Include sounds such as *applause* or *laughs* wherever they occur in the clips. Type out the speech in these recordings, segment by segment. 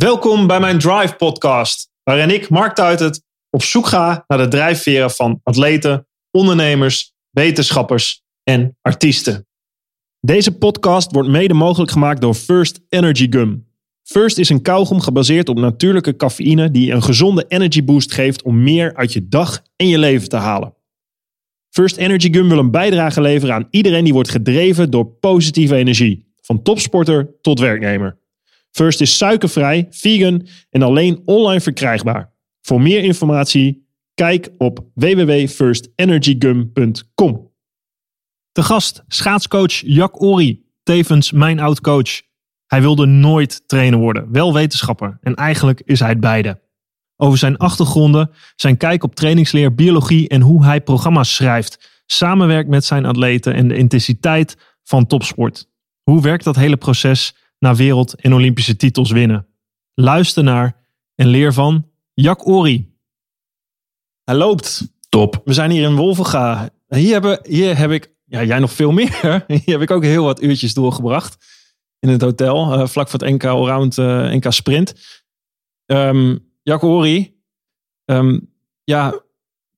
Welkom bij mijn Drive podcast, waarin ik, Mark Tuitert, op zoek ga naar de drijfveren van atleten, ondernemers, wetenschappers en artiesten. Deze podcast wordt mede mogelijk gemaakt door First Energy Gum. First is een kauwgom gebaseerd op natuurlijke cafeïne die een gezonde energy boost geeft om meer uit je dag en je leven te halen. First Energy Gum wil een bijdrage leveren aan iedereen die wordt gedreven door positieve energie, van topsporter tot werknemer. First is suikervrij, vegan en alleen online verkrijgbaar. Voor meer informatie kijk op www.firstenergygum.com. De gast, schaatscoach Jack Ori, tevens mijn oud-coach. Hij wilde nooit trainer worden, wel wetenschapper en eigenlijk is hij het beide. Over zijn achtergronden, zijn kijk op trainingsleer, biologie en hoe hij programma's schrijft, samenwerkt met zijn atleten en de intensiteit van topsport. Hoe werkt dat hele proces naar wereld- en Olympische titels winnen? Luister naar en leer van Jack Ori. Hij loopt. Top. We zijn hier in Wolvenga. Hier, hebben, hier heb ik, ja, jij nog veel meer. *laughs* Hier heb ik ook heel wat uurtjes doorgebracht. In het hotel, eh, vlak voor het NK Allround, eh, NK Sprint. Ehm Jack Ori, ehm, ja,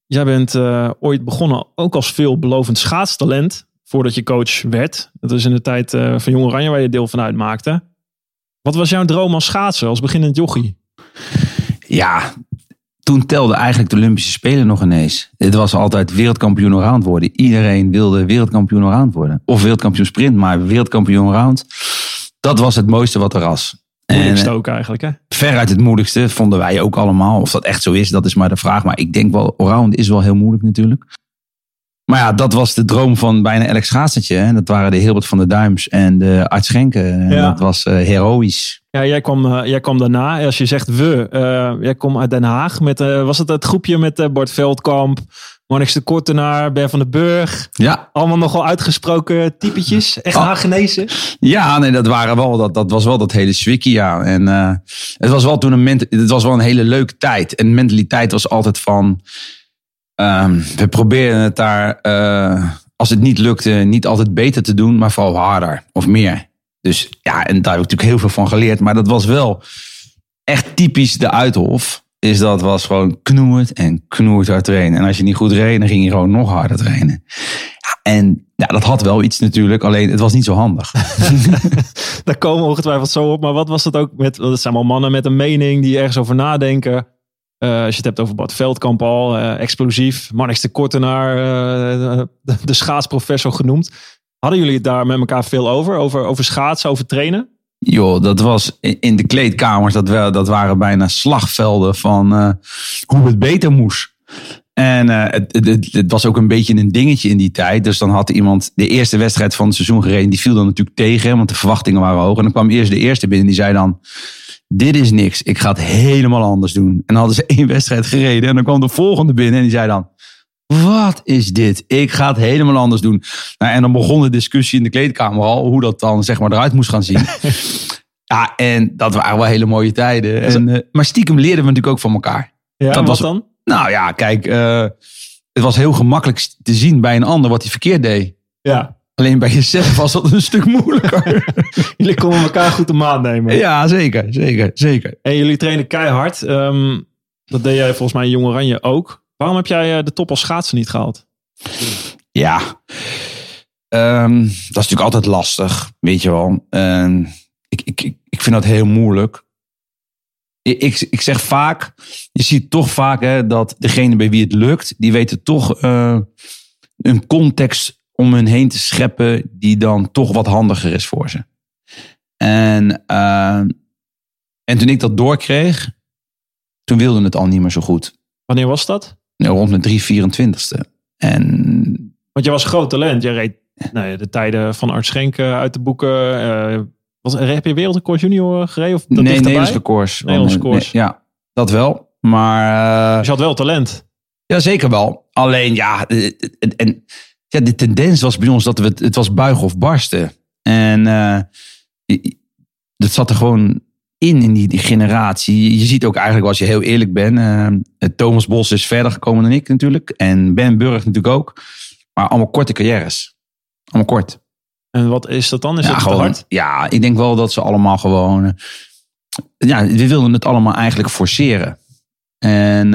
jij bent eh, ooit begonnen ook als veelbelovend schaatstalent. Voordat je coach werd. Dat is in de tijd eh, van Jong Oranje waar je deel van uitmaakte. Wat was jouw droom als schaatser, als beginnend jochie? Ja, toen telde eigenlijk de Olympische Spelen nog ineens. Het was altijd wereldkampioen allround worden. Iedereen wilde wereldkampioen allround worden. Of wereldkampioen sprint, maar wereldkampioen allround. Dat was het mooiste wat er was. Moeilijkste En, ook eigenlijk, hè? veruit het moeilijkste vonden wij ook allemaal. Of dat echt zo is, dat is maar de vraag. Maar ik denk wel, allround is wel heel moeilijk natuurlijk. Maar ja, dat was de droom van bijna elk schaatsertje. hè. Dat waren de Hilbert van de Duims en de Art Schenken. Ja. Dat was eh, heroïs. Ja, jij kwam, eh, jij kwam daarna. Als je zegt we, eh, jij kwam uit Den Haag. Met, was het het groepje met Bart Veldkamp, Marnix de Kortenaar, Ben van den Burg? Ja, Allemaal nogal uitgesproken typetjes. Echt Oh. Hagenezen. Ja, nee, dat, waren wel, dat, dat was wel dat hele swikkie, ja. En het was wel toen een, het was wel een hele leuke tijd. En mentaliteit was altijd van, ehm, we proberen het daar, eh, als het niet lukte, niet altijd beter te doen, maar vooral harder of meer. Dus ja, en daar heb ik natuurlijk heel veel van geleerd. Maar dat was wel echt typisch de Uithof. Is dat was gewoon knoerd en knoerd hard trainen. En als je niet goed reed, ging je gewoon nog harder trainen. En ja, dat had wel iets natuurlijk, alleen het was niet zo handig. *laughs* Daar komen we ongetwijfeld zo op. Maar wat was het ook met, het zijn allemaal mannen met een mening die ergens over nadenken. Eh, als je het hebt over Bart Veldkamp al, eh, explosief. Marnix de Kortenaar, eh, de, de schaatsprofessor genoemd. Hadden jullie het daar met elkaar veel over? Over, over schaatsen, over trainen? Joh, dat was in de kleedkamers, dat, wel, dat waren bijna slagvelden van hoe het beter moest. En het, het, het was ook een beetje een dingetje in die tijd. Dus dan had iemand de eerste wedstrijd van het seizoen gereden. Die viel dan natuurlijk tegen, want de verwachtingen waren hoog. En dan kwam eerst de eerste binnen, die zei dan... Dit is niks, ik ga het helemaal anders doen. En dan hadden ze *laughs* één wedstrijd gereden. En dan kwam de volgende binnen en die zei dan... Wat is dit? Ik ga het helemaal anders doen. Nou, en dan begon de discussie in de kleedkamer al... hoe dat dan zeg maar eruit moest gaan zien. *laughs* Ja, en dat waren wel hele mooie tijden. En, eh, maar stiekem leerden we natuurlijk ook van elkaar. Ja, Dat wat was- dan? Nou ja, kijk, eh, het was heel gemakkelijk te zien bij een ander wat hij verkeerd deed. Ja, Alleen bij jezelf was dat een stuk moeilijker. *laughs* jullie konden elkaar goed de maat nemen. ja, zeker, zeker, zeker. En jullie trainen keihard. Ehm, dat deed jij volgens mij in Jong Oranje ook. Waarom heb jij eh, de top als schaatsen niet gehaald? Ja, Ehm, dat is natuurlijk altijd lastig, weet je wel. En ik, ik, ik, vind dat heel moeilijk. Ik, ik, ik zeg vaak, je ziet toch vaak hè, dat degene bij wie het lukt, die weten toch eh, een context om hun heen te scheppen die dan toch wat handiger is voor ze. En, eh, en toen ik dat doorkreeg, toen wilde het al niet meer zo goed. Wanneer was dat? Nou, Rond mijn 324ste. En Want je was groot talent. Je reed nou ja, de tijden van Art Schenk eh, uit de boeken. eh, was, heb je wereldrecord junior gereden? Of dat nee, records. Records. nee, ja, dat wel. Maar Dus eh, je had wel talent. ja, zeker wel. Alleen ja, en, ja, de tendens was bij ons dat we het, het was buigen of barsten. En eh, dat zat er gewoon in, in die, die generatie. Je, ziet ook eigenlijk, als je heel eerlijk bent, eh, Thomas Bos is verder gekomen dan ik natuurlijk. En Ben Burg natuurlijk ook. Maar allemaal korte carrières. Allemaal kort. En wat is dat dan? Is ja, dat gewoon, hard? ja, ik denk wel dat ze allemaal gewoon. eh, ja, we wilden het allemaal eigenlijk forceren. En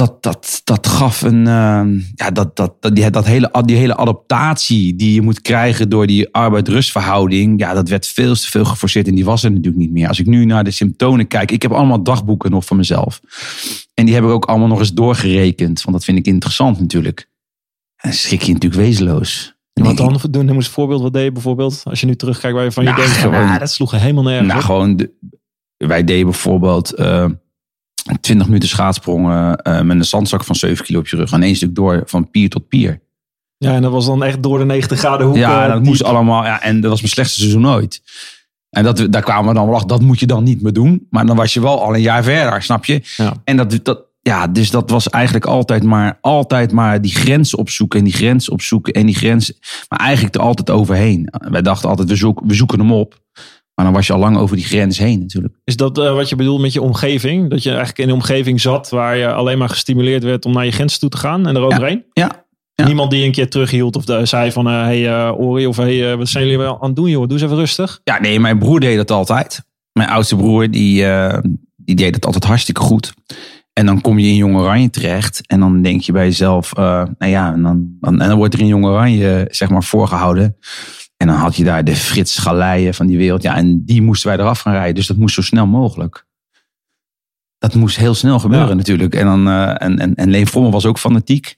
dat, dat, dat gaf een. eh, ja, dat, dat, dat, die, dat hele, die hele adaptatie die je moet krijgen door die arbeid-rustverhouding. Ja, dat werd veel te veel geforceerd en die was er natuurlijk niet meer. Als ik nu naar de symptomen kijk, ik heb allemaal dagboeken nog van mezelf. En die heb ik ook allemaal nog eens doorgerekend, want dat vind ik interessant natuurlijk. En schrik je natuurlijk wezenloos. Wat dan doen? Noem eens een voorbeeld. Wat deed je bijvoorbeeld? Als je nu terugkijkt waar je van je Nou, denkt, gewoon- ah, dat sloeg helemaal nergens Nou, op. gewoon, de- wij deden bijvoorbeeld eh 20 minuten schaatsprongen eh, met een zandzak van 7 kilo op je rug. En één stuk door van pier tot pier. Ja, en dat was dan echt door de 90 graden hoek. ja, dat diep. moest allemaal. Ja, en dat was mijn slechtste seizoen ooit. En dat, daar kwamen we dan wel achter, dat moet je dan niet meer doen. Maar dan was je wel al een jaar verder, snap je? Ja. En dat, dat, ja, dus dat was eigenlijk altijd maar, altijd maar die grens opzoeken en die grens opzoeken en die grens. Maar eigenlijk er altijd overheen. Wij dachten altijd, we zoeken, we zoeken hem op. Maar dan was je al lang over die grens heen natuurlijk. Is dat eh, wat je bedoelt met je omgeving? Dat je eigenlijk in een omgeving zat waar je alleen maar gestimuleerd werd om naar je grens toe te gaan en eroverheen? Ja, Ja. Niemand die een keer terughield of de, zei van, eh hey eh, Ori, of hey, wat zijn jullie wel aan het doen joh? Doe eens even rustig. Ja, nee, mijn broer deed dat altijd. Mijn oudste broer, die, die deed het altijd hartstikke goed. En dan kom je in Jong Oranje terecht. En dan denk je bij jezelf, nou ja, en dan, dan, en dan wordt er in Jong Oranje, zeg maar, voorgehouden. En dan had je daar de Frits Galeien van die wereld. Ja, en die moesten wij eraf gaan rijden. Dus dat moest zo snel mogelijk. Dat moest heel snel gebeuren Ja. natuurlijk. En, dan, eh, en, en, en Leen Vommel was ook fanatiek.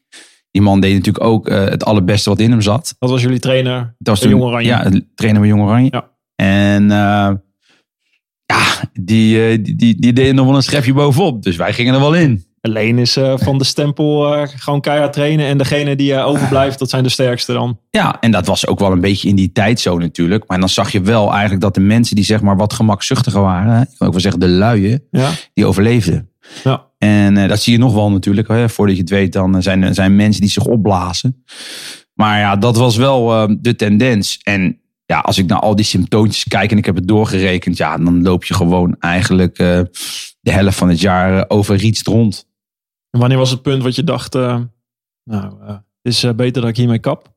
Die man deed natuurlijk ook eh, het allerbeste wat in hem zat. Dat was jullie trainer. Dat was Bij toen, Jong Oranje. Ja, trainen bij Jong Oranje. Ja. En eh, ja, die, die, die, die deden nog wel een schepje bovenop. Dus wij gingen er wel in. Alleen is eh, van de stempel eh, gewoon keihard trainen. En degene die eh, overblijft, dat zijn de sterkste dan. Ja, en dat was ook wel een beetje in die tijd zo natuurlijk. Maar dan zag je wel eigenlijk dat de mensen die zeg maar wat gemakzuchtiger waren. Ik wil ook wel zeggen de luien, Ja. die overleefden. Ja. En dat zie je nog wel natuurlijk. Hè. Voordat je het weet, dan zijn er zijn mensen die zich opblazen. Maar ja, dat was wel de tendens. En ja, als ik naar al die symptoontjes kijk en ik heb het doorgerekend. Ja, dan loop je gewoon eigenlijk de helft van het jaar eh, overrietst rond. En wanneer was het punt wat je dacht, eh, nou, eh, het is eh, beter dat ik hiermee kap?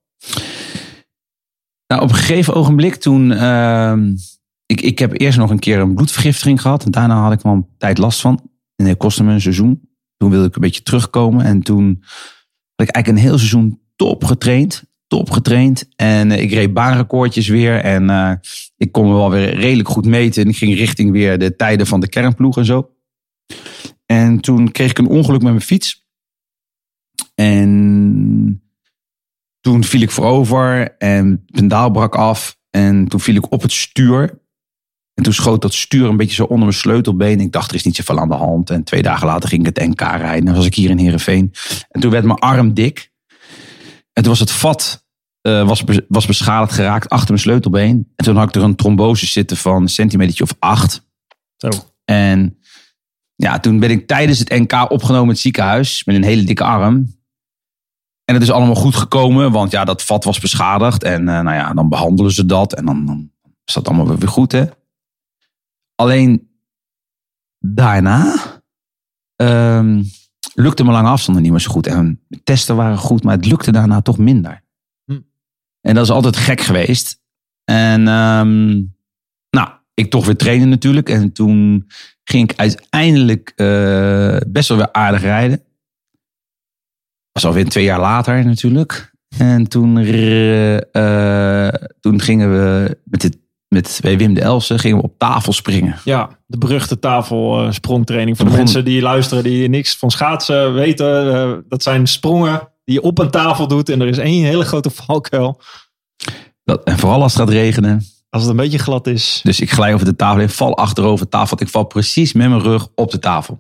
Nou, op een gegeven ogenblik toen... ehm, ik, ik heb eerst nog een keer een bloedvergiftiging gehad. En daarna had ik wel tijd last van. En dat kostte me een seizoen. Toen wilde ik een beetje terugkomen. En toen had ik eigenlijk een heel seizoen top getraind. Top getraind. En ik reed baanrecordjes weer. En ik kon me wel weer redelijk goed meten. En ik ging richting weer de tijden van de kernploeg en zo. En toen kreeg ik een ongeluk met mijn fiets. En toen viel ik voorover en het pendaal brak af. En toen viel ik op het stuur. En toen schoot dat stuur een beetje zo onder mijn sleutelbeen. Ik dacht, er is niet zoveel aan de hand. En twee dagen later ging ik het NK rijden. Dan was ik hier in Heerenveen. En toen werd mijn arm dik. En toen was het vat eh, was, was beschadigd geraakt achter mijn sleutelbeen. En toen had ik er een trombose zitten van een centimeter of acht. Zo. En ja, toen ben ik tijdens het NK opgenomen in het ziekenhuis met een hele dikke arm. En het is allemaal goed gekomen, want ja, dat vat was beschadigd. En eh, nou ja, dan behandelen ze dat en dan, dan is dat allemaal weer goed, hè. Alleen daarna ehm, lukte mijn lange afstanden niet meer zo goed. En testen waren goed, maar het lukte daarna toch minder. Hm. En dat is altijd gek geweest. En ehm, ik toch weer trainen natuurlijk. En toen ging ik uiteindelijk eh, best wel weer aardig rijden. was alweer twee jaar later natuurlijk. En toen, eh, eh, toen gingen we met, het, met bij Wim de Elsen gingen we op tafel springen. Ja, de beruchte tafelsprongtraining. Voor de Begon- mensen die luisteren die niks van schaatsen weten. eh, dat zijn sprongen die je op een tafel doet. En er is één hele grote valkuil. Dat, en vooral als het gaat regenen. Als het een beetje glad is. Dus ik glij over de tafel heen, val achterover de tafel. want Ik val precies met mijn rug op de tafel.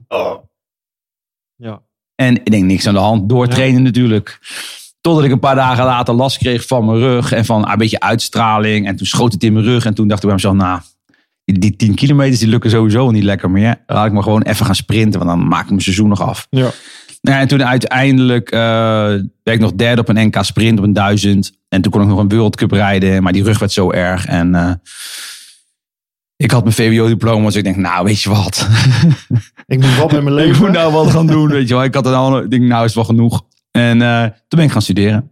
Ja. En ik denk niks aan de hand. Doortrainen natuurlijk. Totdat ik een paar dagen later last kreeg van mijn rug. En van een beetje uitstraling. En toen schoot het in mijn rug. En toen dacht ik bij mezelf, nou, die, die 10 kilometers die lukken sowieso niet lekker meer. Laat ik me gewoon even gaan sprinten. Want dan maak ik mijn seizoen nog af. Ja. Nou, en toen uiteindelijk eh werd ik nog derde op een NK sprint op een duizend. En toen kon ik nog een World Cup rijden. Maar die rug werd zo erg. En eh, ik had mijn VWO-diploma. Dus ik denk, nou, weet je wat. *laughs* Ik moet wat met mijn *laughs* ik leven. moet nou wat gaan doen. Weet je wel. Ik had het al, ik denk, nou is het wel genoeg. En eh, toen ben ik gaan studeren.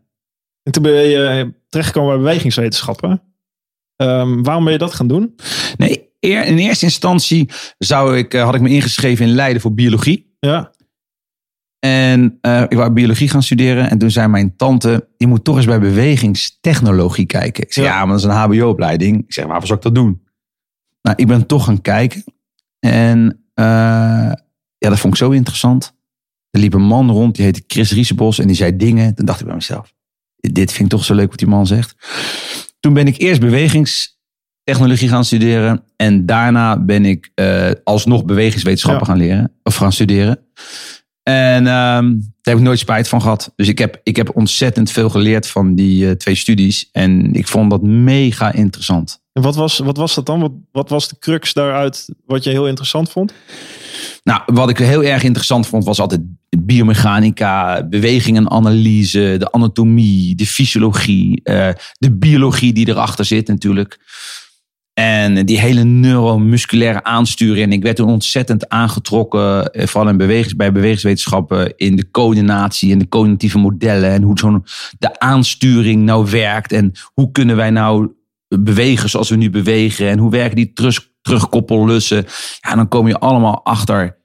En toen ben je terechtgekomen bij bewegingswetenschappen. Ehm, waarom ben je dat gaan doen? Nee, eer- in eerste instantie zou ik, had ik me ingeschreven in Leiden voor biologie. Ja. En eh, ik wou biologie gaan studeren. En toen zei mijn tante, je moet toch eens bij bewegingstechnologie kijken. Ik zei, Ja. ja, maar dat is een hbo-opleiding. Ik zeg, waarvoor zou ik dat doen? Nou, ik ben toch gaan kijken. En eh, ja, dat vond ik zo interessant. Er liep een man rond, die heette Chris Riesebos. En die zei dingen. Toen dacht ik bij mezelf, dit vind ik toch zo leuk wat die man zegt. Toen ben ik eerst bewegingstechnologie gaan studeren. En daarna ben ik eh, alsnog bewegingswetenschappen Ja. gaan leren. Of gaan studeren. En ehm, daar heb ik nooit spijt van gehad. Dus ik heb, ik heb ontzettend veel geleerd van die eh, twee studies. En ik vond dat mega interessant. En wat was, wat was dat dan? Wat, wat was de crux daaruit wat je heel interessant vond? Nou, wat ik heel erg interessant vond, was altijd biomechanica, bewegingenanalyse, de anatomie, de fysiologie, eh, de biologie die erachter zit natuurlijk. En die hele neuromusculaire aansturing. En ik werd toen ontzettend aangetrokken, eh, vooral in bewegings, bij bewegingswetenschappen, in de coördinatie en de cognitieve modellen. En hoe zo'n de aansturing nou werkt. En hoe kunnen wij nou bewegen zoals we nu bewegen. En hoe werken die terug, terugkoppellussen. Ja, dan kom je allemaal achter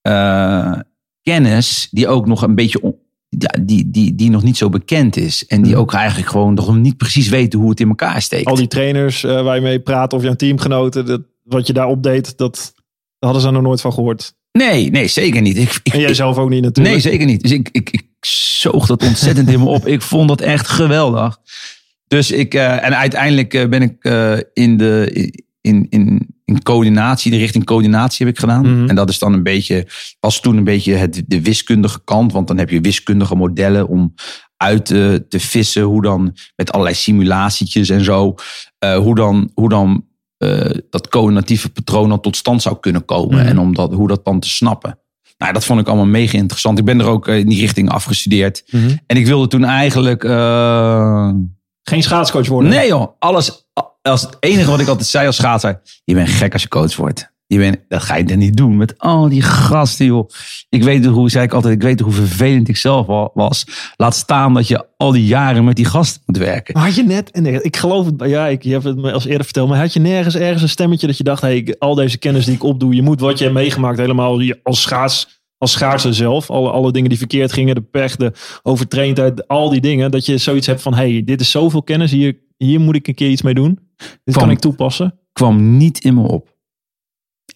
eh, kennis die ook nog een beetje ja, die, die, die nog niet zo bekend is. En die Mhm. ook eigenlijk gewoon nog niet precies weten hoe het in elkaar steekt. Al die trainers eh, waar je mee praat of jouw teamgenoten, dat, wat je daar opdeed, dat hadden ze nog nooit van gehoord. Nee, nee, zeker niet. Ik, ik, En jij zelf ook niet natuurlijk. nee, zeker niet. Dus ik, ik, ik zoog dat ontzettend in me op. Ik vond dat echt geweldig. Dus ik, eh, en uiteindelijk eh, ben ik in de, in, in, in coördinatie, de richting coördinatie heb ik gedaan. Mhm. En dat is dan een beetje, was toen een beetje het, de wiskundige kant. Want dan heb je wiskundige modellen om uit te, te vissen. Hoe dan met allerlei simulatietjes en zo. eh, hoe dan, hoe dan eh, dat coördinatieve patroon dan tot stand zou kunnen komen. Mhm. En om dat, hoe dat dan te snappen. Nou, dat vond ik allemaal mega interessant. Ik ben er ook eh, in die richting afgestudeerd. Mhm. En ik wilde toen eigenlijk. eh, Geen schaatscoach worden. Nee joh, alles. Als het enige wat ik altijd zei als schaatser. Je bent gek als je coach wordt. Je bent, dat ga je dan niet doen met al die gasten joh. Ik weet hoe, zei ik altijd, ik weet hoe vervelend ik zelf wa- was. Laat staan dat je al die jaren met die gasten moet werken. Maar had je net, en ik geloof het, ja, ik, je hebt het me als eerder verteld, maar had je nergens ergens een stemmetje dat je dacht, hey, al deze kennis die ik opdoe, je moet wat je hebt meegemaakt, helemaal als schaats, als schaatser zelf, alle, alle dingen die verkeerd gingen, de pech, de overtraindheid, al die dingen, dat je zoiets hebt van, hey, dit is zoveel kennis, hier, hier moet ik een keer iets mee doen. Dit kan ik toepassen. kwam niet in me op.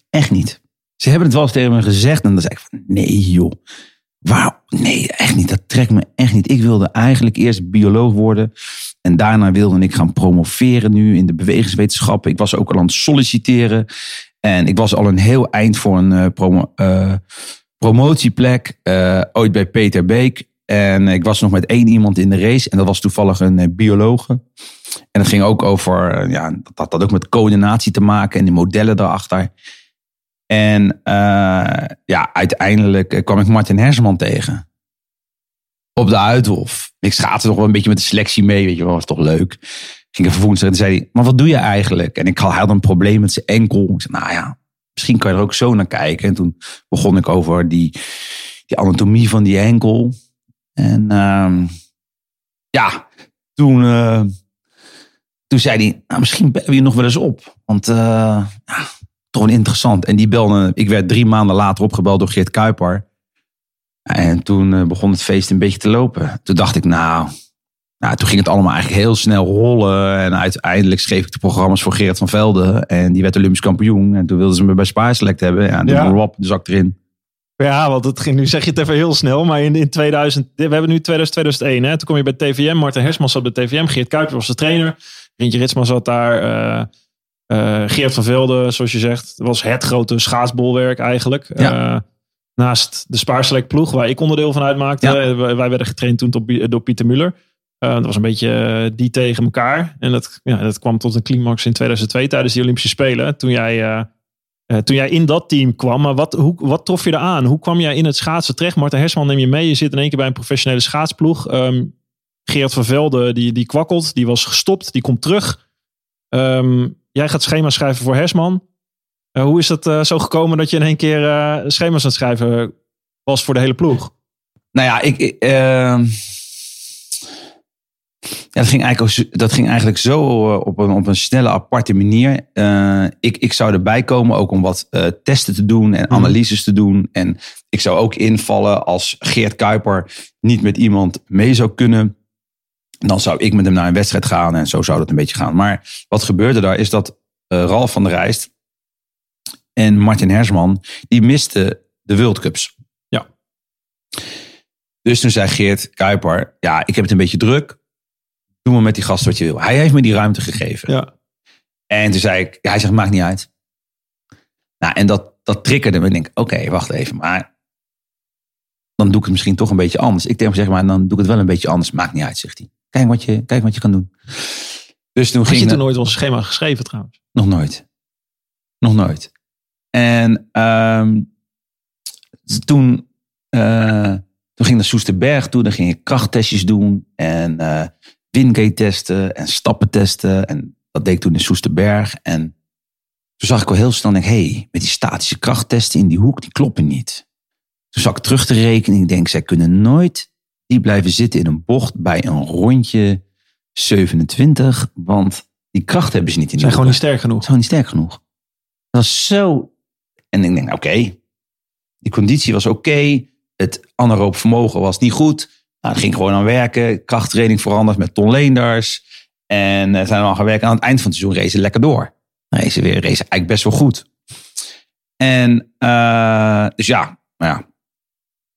Echt niet. Ze hebben het wel eens tegen me gezegd. En dan zei ik van, nee joh. Waarom? Nee, echt niet. Dat trekt me echt niet. Ik wilde eigenlijk eerst bioloog worden. En daarna wilde ik gaan promoveren nu in de bewegingswetenschappen. Ik was ook al aan het solliciteren. En ik was al een heel eind voor een eh, promo- eh, promotieplek. eh, ooit bij Peter Beek. En ik was nog met één iemand in de race. En dat was toevallig een biologe. En het ging ook over, eh, ja, dat had dat ook met coördinatie te maken en de modellen daarachter. En eh, ja, uiteindelijk eh, kwam ik Martin Hersman tegen. Op de Uithof. Ik schaatte nog wel een beetje met de selectie mee, weet je wel, was toch leuk. Ging even woensdag en zei hij, maar wat doe je eigenlijk? En ik had een probleem met zijn enkel. Ik zei, nou ja, misschien kan je er ook zo naar kijken. En toen begon ik over die, die anatomie van die enkel. En ehm, ja, toen, toen zei hij, nou, misschien bellen we je nog wel eens op. Want eh, ja, toch interessant. En die belde, ik werd drie maanden later opgebeld door Geert Kuiper. En toen eh, begon het feest een beetje te lopen. Toen dacht ik, nou, nou, toen ging het allemaal eigenlijk heel snel rollen. En uiteindelijk schreef ik de programma's voor Gerard van Velde. En die werd Olympisch kampioen. En toen wilden ze me bij Spaarselect hebben. Ja, en ja. Rob, dus zak erin. Ja, want het ging, nu zeg je het even heel snel, maar in, in 2000, we hebben nu 2000, 2001, hè? toen kom je bij TVM, Martin Hersman zat bij TVM, Geert Kuiper was de trainer, Rintje Ritsma zat daar, eh eh, Geert van Velde, zoals je zegt, was het grote schaatsbolwerk eigenlijk. Ja. Eh, naast de Spaarselect ploeg, waar ik onderdeel van uitmaakte. Ja. Wij wij werden getraind toen door, door Pieter Muller. Dat was een beetje die tegen elkaar. En dat, ja, dat kwam tot een climax in 2002 tijdens de Olympische Spelen. Toen jij, toen jij in dat team kwam. Maar wat, hoe, wat trof je eraan? Hoe kwam jij in het schaatsen terecht? Marten Hersman neem je mee. Je zit in één keer bij een professionele schaatsploeg. Ehm Geert van Velde, die, die kwakkelt. Die was gestopt. Die komt terug. Ehm, jij gaat schema schrijven voor Hersman. Eh, hoe is het eh, zo gekomen dat je in één keer eh, schema's aan het schrijven was voor de hele ploeg? Nou ja, ik. ik, ehm, Ja, dat, ging eigenlijk, zo- dat ging eigenlijk zo op een, op een snelle, aparte manier. Ik, ik zou erbij komen ook om wat testen te doen en analyses te doen. En ik zou ook invallen als Geert Kuiper niet met iemand mee zou kunnen. Dan zou ik met hem naar een wedstrijd gaan en zo zou dat een beetje gaan. Maar wat gebeurde daar is dat eh, Ralf van der Rijst en Martin Hersman, die misten de World Cups. Ja. Dus toen zei Geert Kuiper, ja, ik heb het een beetje druk. Doe maar met die gast wat je wil. Hij heeft me die ruimte gegeven. Ja. En toen zei ik, hij zegt, maakt niet uit. Nou, en dat, dat triggerde me. Ik denk, oké, wacht even. Maar dan doe ik het misschien toch een beetje anders. Ik denk, zeg maar, dan doe ik het wel een beetje anders. Maakt niet uit, zegt hij. Kijk wat je, kijk wat je kan doen. Dus toen Had ging je toen nooit wel een schema geschreven trouwens? nog nooit. Nog nooit. En ehm, toen, eh, toen ging ik naar Soesterberg toe. Dan ging ik krachttestjes doen. En eh wingate testen. En stappen testen. En dat deed ik toen in Soesterberg. En toen zag ik al heel snel. Denk, hé, hey, met die statische krachttesten in die hoek. Die kloppen niet. Toen zag ik terug te rekenen. Ik denk, zij kunnen nooit die blijven zitten in een bocht. Bij een rondje 27. Want die kracht hebben ze niet in Zijn die gewoon niet sterk genoeg. Dat is gewoon niet sterk genoeg. Dat was zo. En ik denk, oké, die conditie was oké. Het anaeroop vermogen was niet goed. Nou, dan ging gewoon aan werken. Krachttraining veranderd met Ton Leenders. En eh, zijn aan gaan werken. En aan het eind van het seizoen racen lekker door. Racen weer, racen eigenlijk best wel goed. En eh, dus ja, nou ja,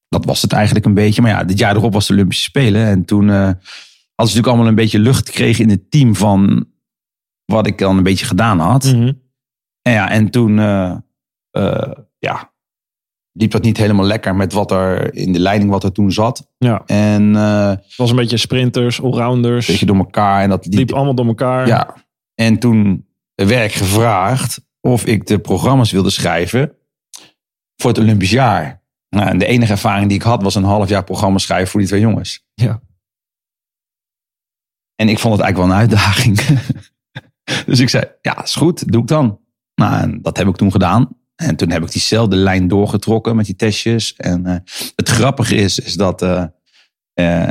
dat was het eigenlijk een beetje. Maar ja, dit jaar erop was de Olympische Spelen. En toen eh, hadden ze natuurlijk allemaal een beetje lucht gekregen in het team van wat ik dan een beetje gedaan had. Mhm. En ja, en toen eh, eh, ja, liep dat niet helemaal lekker met wat er in de leiding wat er toen zat. Ja, En het was een beetje sprinters, allrounders. een beetje door elkaar. En dat liep liep, allemaal door elkaar. ja. En toen werd ik gevraagd of ik de programma's wilde schrijven voor het Olympisch jaar. Nou, en de enige ervaring die ik had was een half jaar programma schrijven voor die twee jongens. Ja. En ik vond het eigenlijk wel een uitdaging. *laughs* dus ik zei, ja, is goed, doe ik dan. Nou, en dat heb ik toen gedaan. En toen heb ik diezelfde lijn doorgetrokken met die testjes. En eh, het grappige is, is dat eh, eh,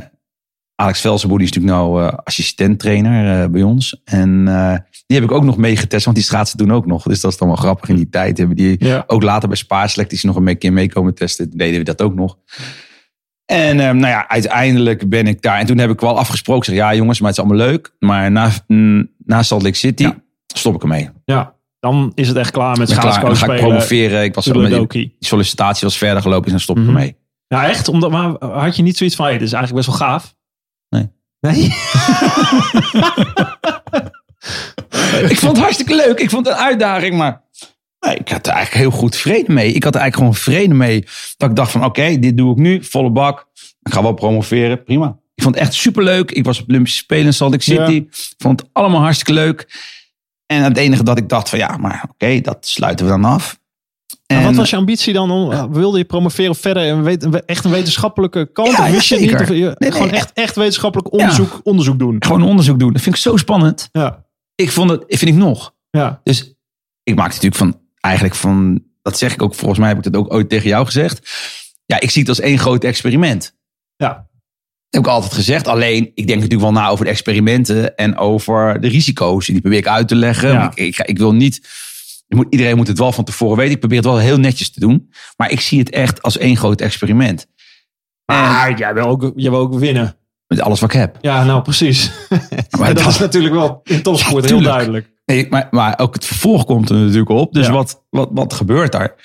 Alex Velsenboer, die is natuurlijk nou eh assistent-trainer eh, bij ons. En eh, die heb ik ook nog meegetest, want die schaatsen doen ook nog. Dus dat is dan wel grappig in die tijd. Hebben die Ja. ook later bij Spaarselect is nog een keer meekomen testen. Toen deden we dat ook nog. En ehm, nou ja, uiteindelijk ben ik daar. En toen heb ik wel afgesproken. Zeg, ja jongens, maar het is allemaal leuk. Maar na, mm, na Salt Lake City Ja. stop ik ermee. ja, dan is het echt klaar met dan schaatscoach ga ik spelen. promoveren. Ik was met die sollicitatie was verder gelopen. Dus dan stop ik Mhm. ermee. Ja, echt? Omdat, maar had je niet zoiets van, hey, dit is eigenlijk best wel gaaf? Nee. *laughs* Ik vond het hartstikke leuk. Ik vond het een uitdaging. Maar ik had er eigenlijk heel goed vrede mee. Ik had er eigenlijk gewoon vrede mee. Dat ik dacht van oké, dit doe ik nu. Volle bak. Ik ga wel promoveren. Prima. Ik vond het echt superleuk. Ik was op Olympische Spelen in Salt Lake City. Ja. Ik vond het allemaal hartstikke leuk. En het enige dat ik dacht van ja, maar oké, dat sluiten we dan af. En- wat was je ambitie dan? Om, wilde je promoveren verder en weet, echt een wetenschappelijke kant? Ja, of wist ja, je niet? Of je, Nee, nee, gewoon echt. echt, wetenschappelijk onderzoek, onderzoek doen. Gewoon onderzoek doen. Dat vind ik zo spannend. Ja, Ik vond het, vind ik nog. ja, Dus ik maak natuurlijk van, eigenlijk van, dat zeg ik ook, volgens mij heb ik dat ook ooit tegen jou gezegd. Ja, ik zie het als één groot experiment. ja. Dat heb ik altijd gezegd. Alleen, ik denk natuurlijk wel na over de experimenten en over de risico's. Die probeer ik uit te leggen. Ja. Ik, ik, ik wil niet, moet, iedereen moet het wel van tevoren weten. Ik probeer het wel heel netjes te doen. Maar ik zie het echt als één groot experiment. Maar jij wil, ook, jij wil ook winnen. Met alles wat ik heb. Ja, nou precies. *laughs* Maar *laughs* dat dat- is natuurlijk wel in topsport Ja, heel duidelijk. Nee, maar, maar ook het vervolg komt er natuurlijk op. Dus Ja. wat, wat, wat gebeurt daar?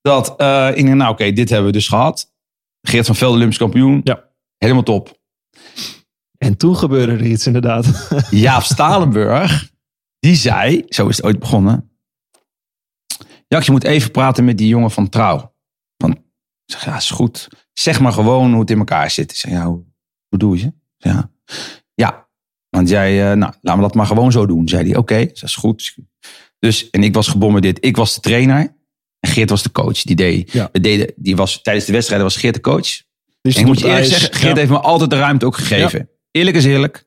Dat ik denk, nou oké, dit hebben we dus gehad. Geert van Velde, Olympisch kampioen. Ja. Helemaal top. En toen gebeurde er iets inderdaad. Jaap *laughs* Stalenburg, die zei, zo is het ooit begonnen. Ja, je moet even praten met die jongen van Trouw. Van, ik zeg, ja, is goed. Zeg maar gewoon hoe het in elkaar zit. Ik zeg, ja, hoe, hoe doe je? Ja. ja, want jij, eh, nou, laten we dat maar gewoon zo doen. Zei hij, oké, dat is goed. Dus, en ik was gebombardeerd. Ik was de trainer. En Geert was de coach. Die deed, Ja. we deden, die was, tijdens de wedstrijden was Geert de coach. Dus En ik moet je eerlijk zeggen, Geert ja. heeft me altijd de ruimte ook gegeven. Eerlijk is eerlijk.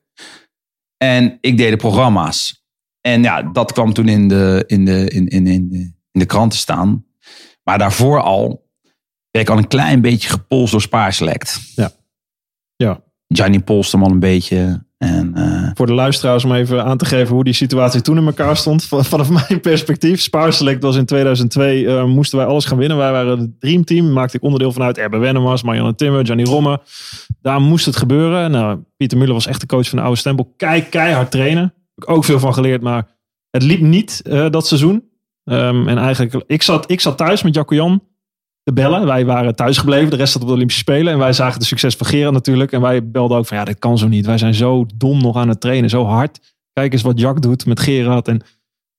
En ik deed de programma's. En ja, dat kwam toen in de, in de, in, in, in de, in de krant te staan. Maar daarvoor al werd ik al een klein beetje gepolst door Spaarselect. Ja. Ja. Gianni polste hem al een beetje. En, uh, Voor de luisteraars om even aan te geven hoe die situatie toen in elkaar stond. *laughs* Vanaf mijn perspectief. Spaarselect was in 2002, uh, moesten wij alles gaan winnen. Wij waren het dreamteam. Maakte ik onderdeel vanuit Erbe Wennemars, Marianne Timmer, Johnny Romme. Daar moest het gebeuren. Nou, Pieter Muller was echt de coach van de oude stempel. Kijk, keihard trainen. Heb ik ook veel van geleerd. Maar het liep niet uh, dat seizoen. Um, en eigenlijk, ik zat, ik zat thuis met Jacco Jan te bellen. Wij waren thuis gebleven, de rest zat op de Olympische Spelen. En wij zagen de succes van Gerard natuurlijk. En wij belden ook van, ja, dit kan zo niet. Wij zijn zo dom nog aan het trainen, zo hard. Kijk eens wat Jack doet met Gerard. En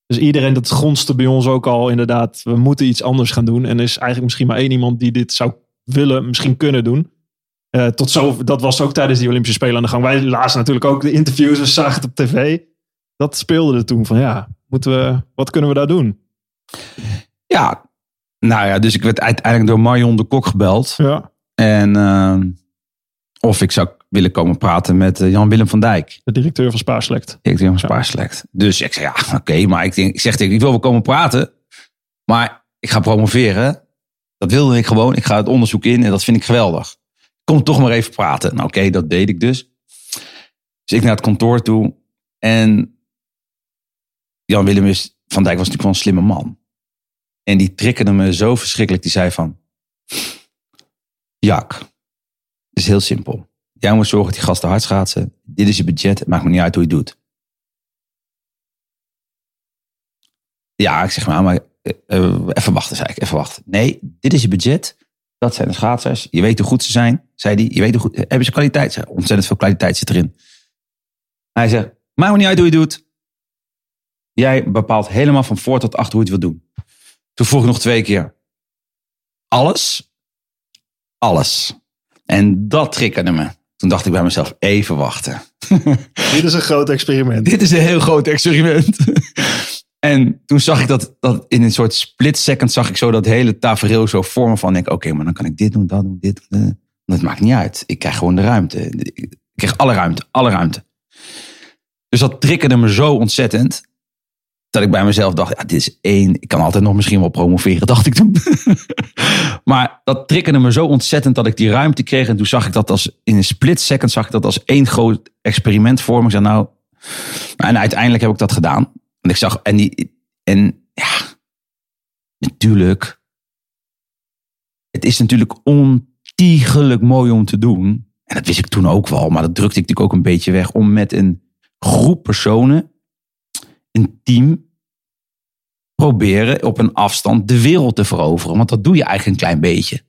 dus iedereen, dat grondste bij ons ook al inderdaad. We moeten iets anders gaan doen. En er is eigenlijk misschien maar één iemand die dit zou willen, misschien kunnen doen. Uh, tot zo, dat was ook tijdens die Olympische Spelen aan de gang. Wij lazen natuurlijk ook de interviews en zagen het op tv. Dat speelde er toen van, ja, moeten we, wat kunnen we daar doen? Ja, nou ja, dus ik werd uiteindelijk door Marion de Kok gebeld. Ja. En uh, of ik zou willen komen praten met uh, Jan-Willem van Dijk. De directeur van Spaarselect. Directeur van Spaarselect. Dus ik zei, ja, oké, okay, maar ik, denk, ik zeg tegen ik wil wel komen praten. Maar ik ga promoveren. Dat wilde ik gewoon. Ik ga het onderzoek in en dat vind ik geweldig. Kom toch maar even praten. Nou oké, okay, dat deed ik dus. Dus ik naar het kantoor toe. En Jan-Willem van Dijk was natuurlijk wel een slimme man. En die triggerde me zo verschrikkelijk. Die zei van, Jak, het is heel simpel. Jij moet zorgen dat die gasten hard schaatsen. Dit is je budget. Het maakt me niet uit hoe je doet. Ja, ik zeg maar, maar uh, even wachten, zei ik. Even wachten. Nee, dit is je budget. Dat zijn de schaatsers. Je weet hoe goed ze zijn, zei hij. Je weet hoe goed, hebben ze kwaliteit? Zei, ontzettend veel kwaliteit zit erin. Hij zegt, maakt me niet uit hoe je doet. Jij bepaalt helemaal van voor tot achter hoe je het wil doen. Toen vroeg ik nog twee keer. Alles? Alles. En dat triggerde me. Toen dacht ik bij mezelf, even wachten. *laughs* Dit is een groot experiment. Dit is een heel groot experiment. *laughs* en toen zag ik dat, dat in een soort split second zag ik zo dat hele tafereel zo vormen van. Denk, oké, maar dan kan ik dit doen, dat doen, dit doen. Dat maakt niet uit. Ik krijg gewoon de ruimte. Ik krijg alle ruimte, alle ruimte. Dus dat triggerde me zo ontzettend dat ik bij mezelf dacht, ja, dit is één. Ik kan altijd nog misschien wel promoveren, *laughs* dacht ik toen. maar dat triggerde me zo ontzettend dat ik die ruimte kreeg. En toen zag ik dat als in een split second zag ik dat als één groot experiment voor me. Ik zei, nou, en uiteindelijk heb ik dat gedaan. En ik zag, en die, en ja, natuurlijk. Het is natuurlijk ontiegelijk mooi om te doen. En dat wist ik toen ook wel, maar dat drukte ik natuurlijk ook een beetje weg. Om met een groep personen een team proberen op een afstand de wereld te veroveren. Want dat doe je eigenlijk een klein beetje.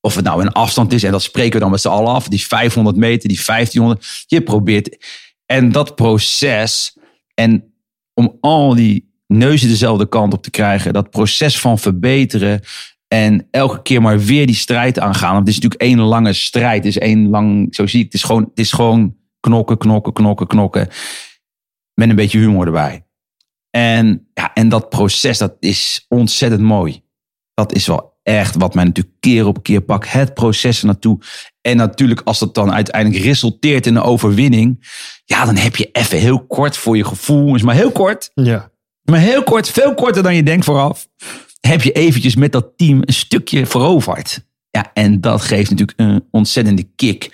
Of het nou een afstand is, en dat spreken we dan met z'n allen af. Die 500 meter, die 1500. Je probeert. En dat proces. En om al die neuzen dezelfde kant op te krijgen. Dat proces van verbeteren. En elke keer maar weer die strijd aangaan. Want het is natuurlijk één lange strijd. Het is één lang, zo zie ik, het is gewoon, het is gewoon knokken, knokken, knokken, knokken. Met een beetje humor erbij. En, ja, en dat proces, dat is ontzettend mooi. Dat is wel echt wat mij natuurlijk keer op keer pakt. Het proces naartoe. En natuurlijk als dat dan uiteindelijk resulteert in een overwinning. Ja, dan heb je even heel kort voor je gevoel. Is maar heel kort. Ja. Maar heel kort, veel korter dan je denkt vooraf. Heb je eventjes met dat team een stukje veroverd. Ja, en dat geeft natuurlijk een ontzettende kick.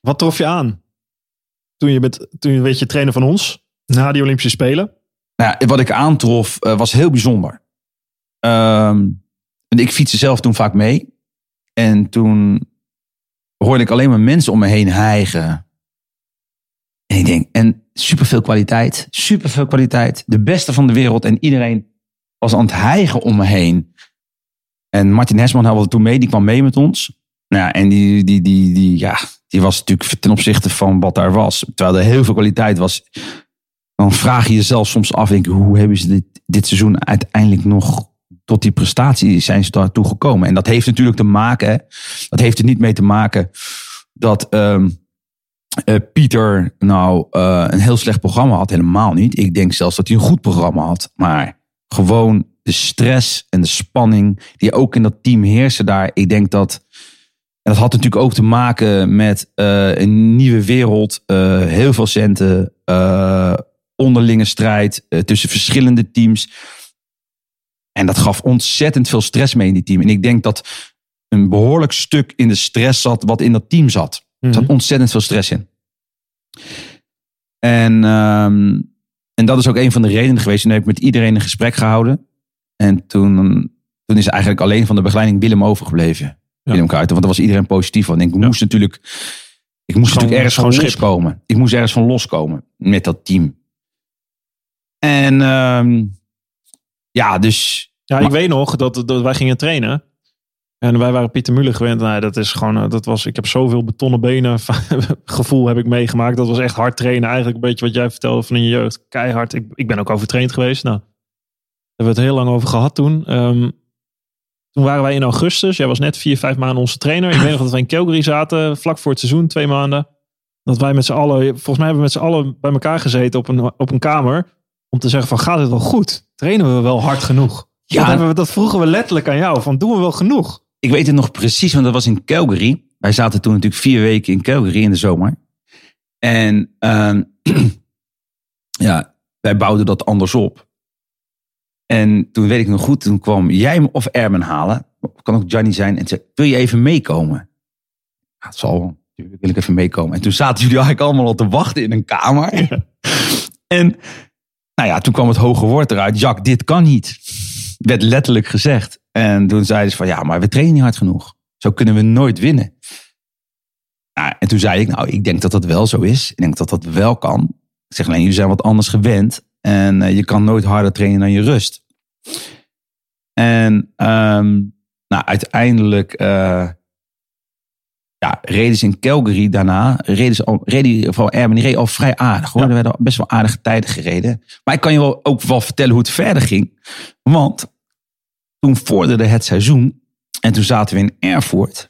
Wat trof je aan? Toen je, met, toen je weet je trainer van ons. Na die Olympische Spelen. Nou, wat ik aantrof uh, was heel bijzonder. Um, ik fietste zelf toen vaak mee. En toen hoorde ik alleen maar mensen om me heen hijgen. En ik denk, en superveel kwaliteit. Superveel kwaliteit. De beste van de wereld. En iedereen was aan het hijgen om me heen. En Martin Hesman hadden toen mee. Die kwam mee met ons. Nou ja, en die, die, die, die, ja, die was natuurlijk ten opzichte van wat daar was. Terwijl er heel veel kwaliteit was dan vraag je jezelf soms af, denk, hoe hebben ze dit, dit seizoen uiteindelijk nog tot die prestatie zijn ze daartoe gekomen? En dat heeft natuurlijk te maken, dat heeft er niet mee te maken dat uh, uh, Pieter nou uh, een heel slecht programma had. Helemaal niet. Ik denk zelfs dat hij een goed programma had. Maar gewoon de stress en de spanning die ook in dat team heersen daar. Ik denk dat. En dat had natuurlijk ook te maken met uh, een nieuwe wereld, heel veel centen, onderlinge strijd uh, tussen verschillende teams. En dat gaf ontzettend veel stress mee in die team. En ik denk dat een behoorlijk stuk in de stress zat wat in dat team zat. Er zat ontzettend veel stress in. En, ehm, en dat is ook een van de redenen geweest. Toen heb ik met iedereen een gesprek gehouden. En toen, toen is eigenlijk alleen van de begeleiding Willem overgebleven. Willem Kuiten, want daar was iedereen positief van. En ik moest natuurlijk, ik moest natuurlijk ergens van loskomen. Ik moest ergens van loskomen met dat team. En ehm, ja, dus... Ja, ik weet nog dat, dat wij gingen trainen. En wij waren Pieter Muller gewend. Nou, dat is gewoon, eh, dat was, ik heb zoveel betonnen benen *laughs* gevoel heb ik meegemaakt. Dat was echt hard trainen. Eigenlijk een beetje wat jij vertelde van in je jeugd. Keihard. Ik, ik ben ook overtraind geweest. Nou, daar hebben we het heel lang over gehad toen. Ehm, toen waren wij in augustus. Jij was net vier, vijf maanden onze trainer. Ik weet nog dat wij in Calgary zaten. Vlak voor het seizoen, twee maanden. Dat wij met z'n allen, volgens mij hebben we met z'n allen bij elkaar gezeten op een, op een kamer. Om te zeggen van, gaat het wel goed? Trainen we wel hard genoeg? Ja. Dat, we, dat vroegen we letterlijk aan jou. Van, doen we wel genoeg? Ik weet het nog precies, want dat was in Calgary. Wij zaten toen natuurlijk vier weken in Calgary in de zomer. En uh, *clears throat* ja, wij bouwden dat anders op. En toen weet ik nog goed, toen kwam jij me of Erben halen. Kan ook Johnny zijn. En zei, wil je even meekomen? Ja, het zal wil ik even meekomen. En toen zaten jullie eigenlijk allemaal al te wachten in een kamer. En nou ja, toen kwam het hoge woord eruit. Jack, dit kan niet. Werd letterlijk gezegd. En toen zeiden ze van ja, maar we trainen niet hard genoeg. Zo kunnen we nooit winnen. en toen zei ik, nou, ik denk dat dat wel zo is. Ik denk dat dat wel kan. Ik zeg alleen, jullie zijn wat anders gewend. En uh, je kan nooit harder trainen dan je rust. En um, nou, uiteindelijk uh, ja, reden ze in Calgary daarna. Reden ze al, reden, vooral Erben, die reed al vrij aardig hoor. Er werden best wel aardige tijden gereden. Maar ik kan je wel, ook wel vertellen hoe het verder ging. Want toen vorderde het seizoen. En toen zaten we in Erfurt.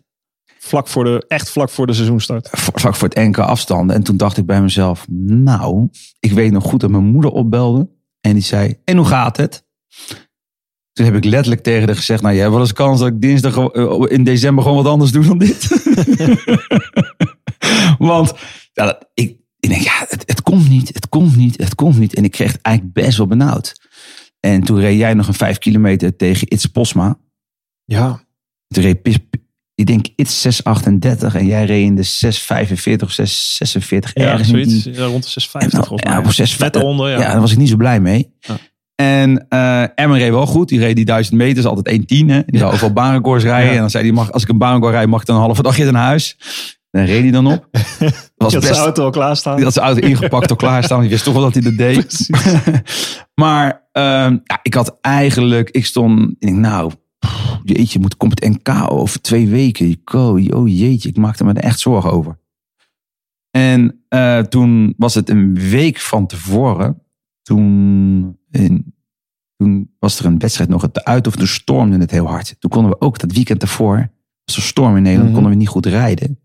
Vlak voor de, echt vlak voor de seizoenstart. Vlak voor het enkele afstanden. En toen dacht ik bij mezelf, nou, ik weet nog goed dat mijn moeder opbelde. En die zei, en hoe gaat het? Toen heb ik letterlijk tegen haar gezegd, nou, je hebt wel eens kans dat ik dinsdag eh, in december gewoon wat anders doe dan dit. *laughs* Want ja, ik, ik denk, ja, het, het komt niet, het komt niet, het komt niet. En ik kreeg het eigenlijk best wel benauwd. En toen reed jij nog een vijf kilometer tegen It's Posma. Ja. Toen reed ik denk iets 638 en jij reed in de 645 of 646 ja, ergens. Zoiets, ja, rond de 650 nou, volgens mij. Ja, op 6, onder, ja. ja, daar was ik niet zo blij mee. Ja. En uh, Emmen reed wel goed. Die reed die 1000 meter, is altijd 1,10. Die zou overal baanrecords rijden. En dan zei hij, mag, als ik een baanrecord rijd, mag ik dan een halve dagje naar huis. Dan reed hij dan op. *laughs* Was die had zijn auto al klaarstaan. Die had zijn auto ingepakt al klaarstaan. Die wist toch wel dat hij dat deed. *laughs* maar uh, ja, ik had eigenlijk, ik stond, ik denk, nou, jeetje, moet, komt het NK over twee weken? Oh jeetje, ik maakte me er echt zorgen over. En uh, toen was het een week van tevoren. Toen, in, toen was er een wedstrijd nog het uit of toen stormde het heel hard. Toen konden we ook dat weekend ervoor, was er storm in Nederland, mhm. konden we niet goed rijden.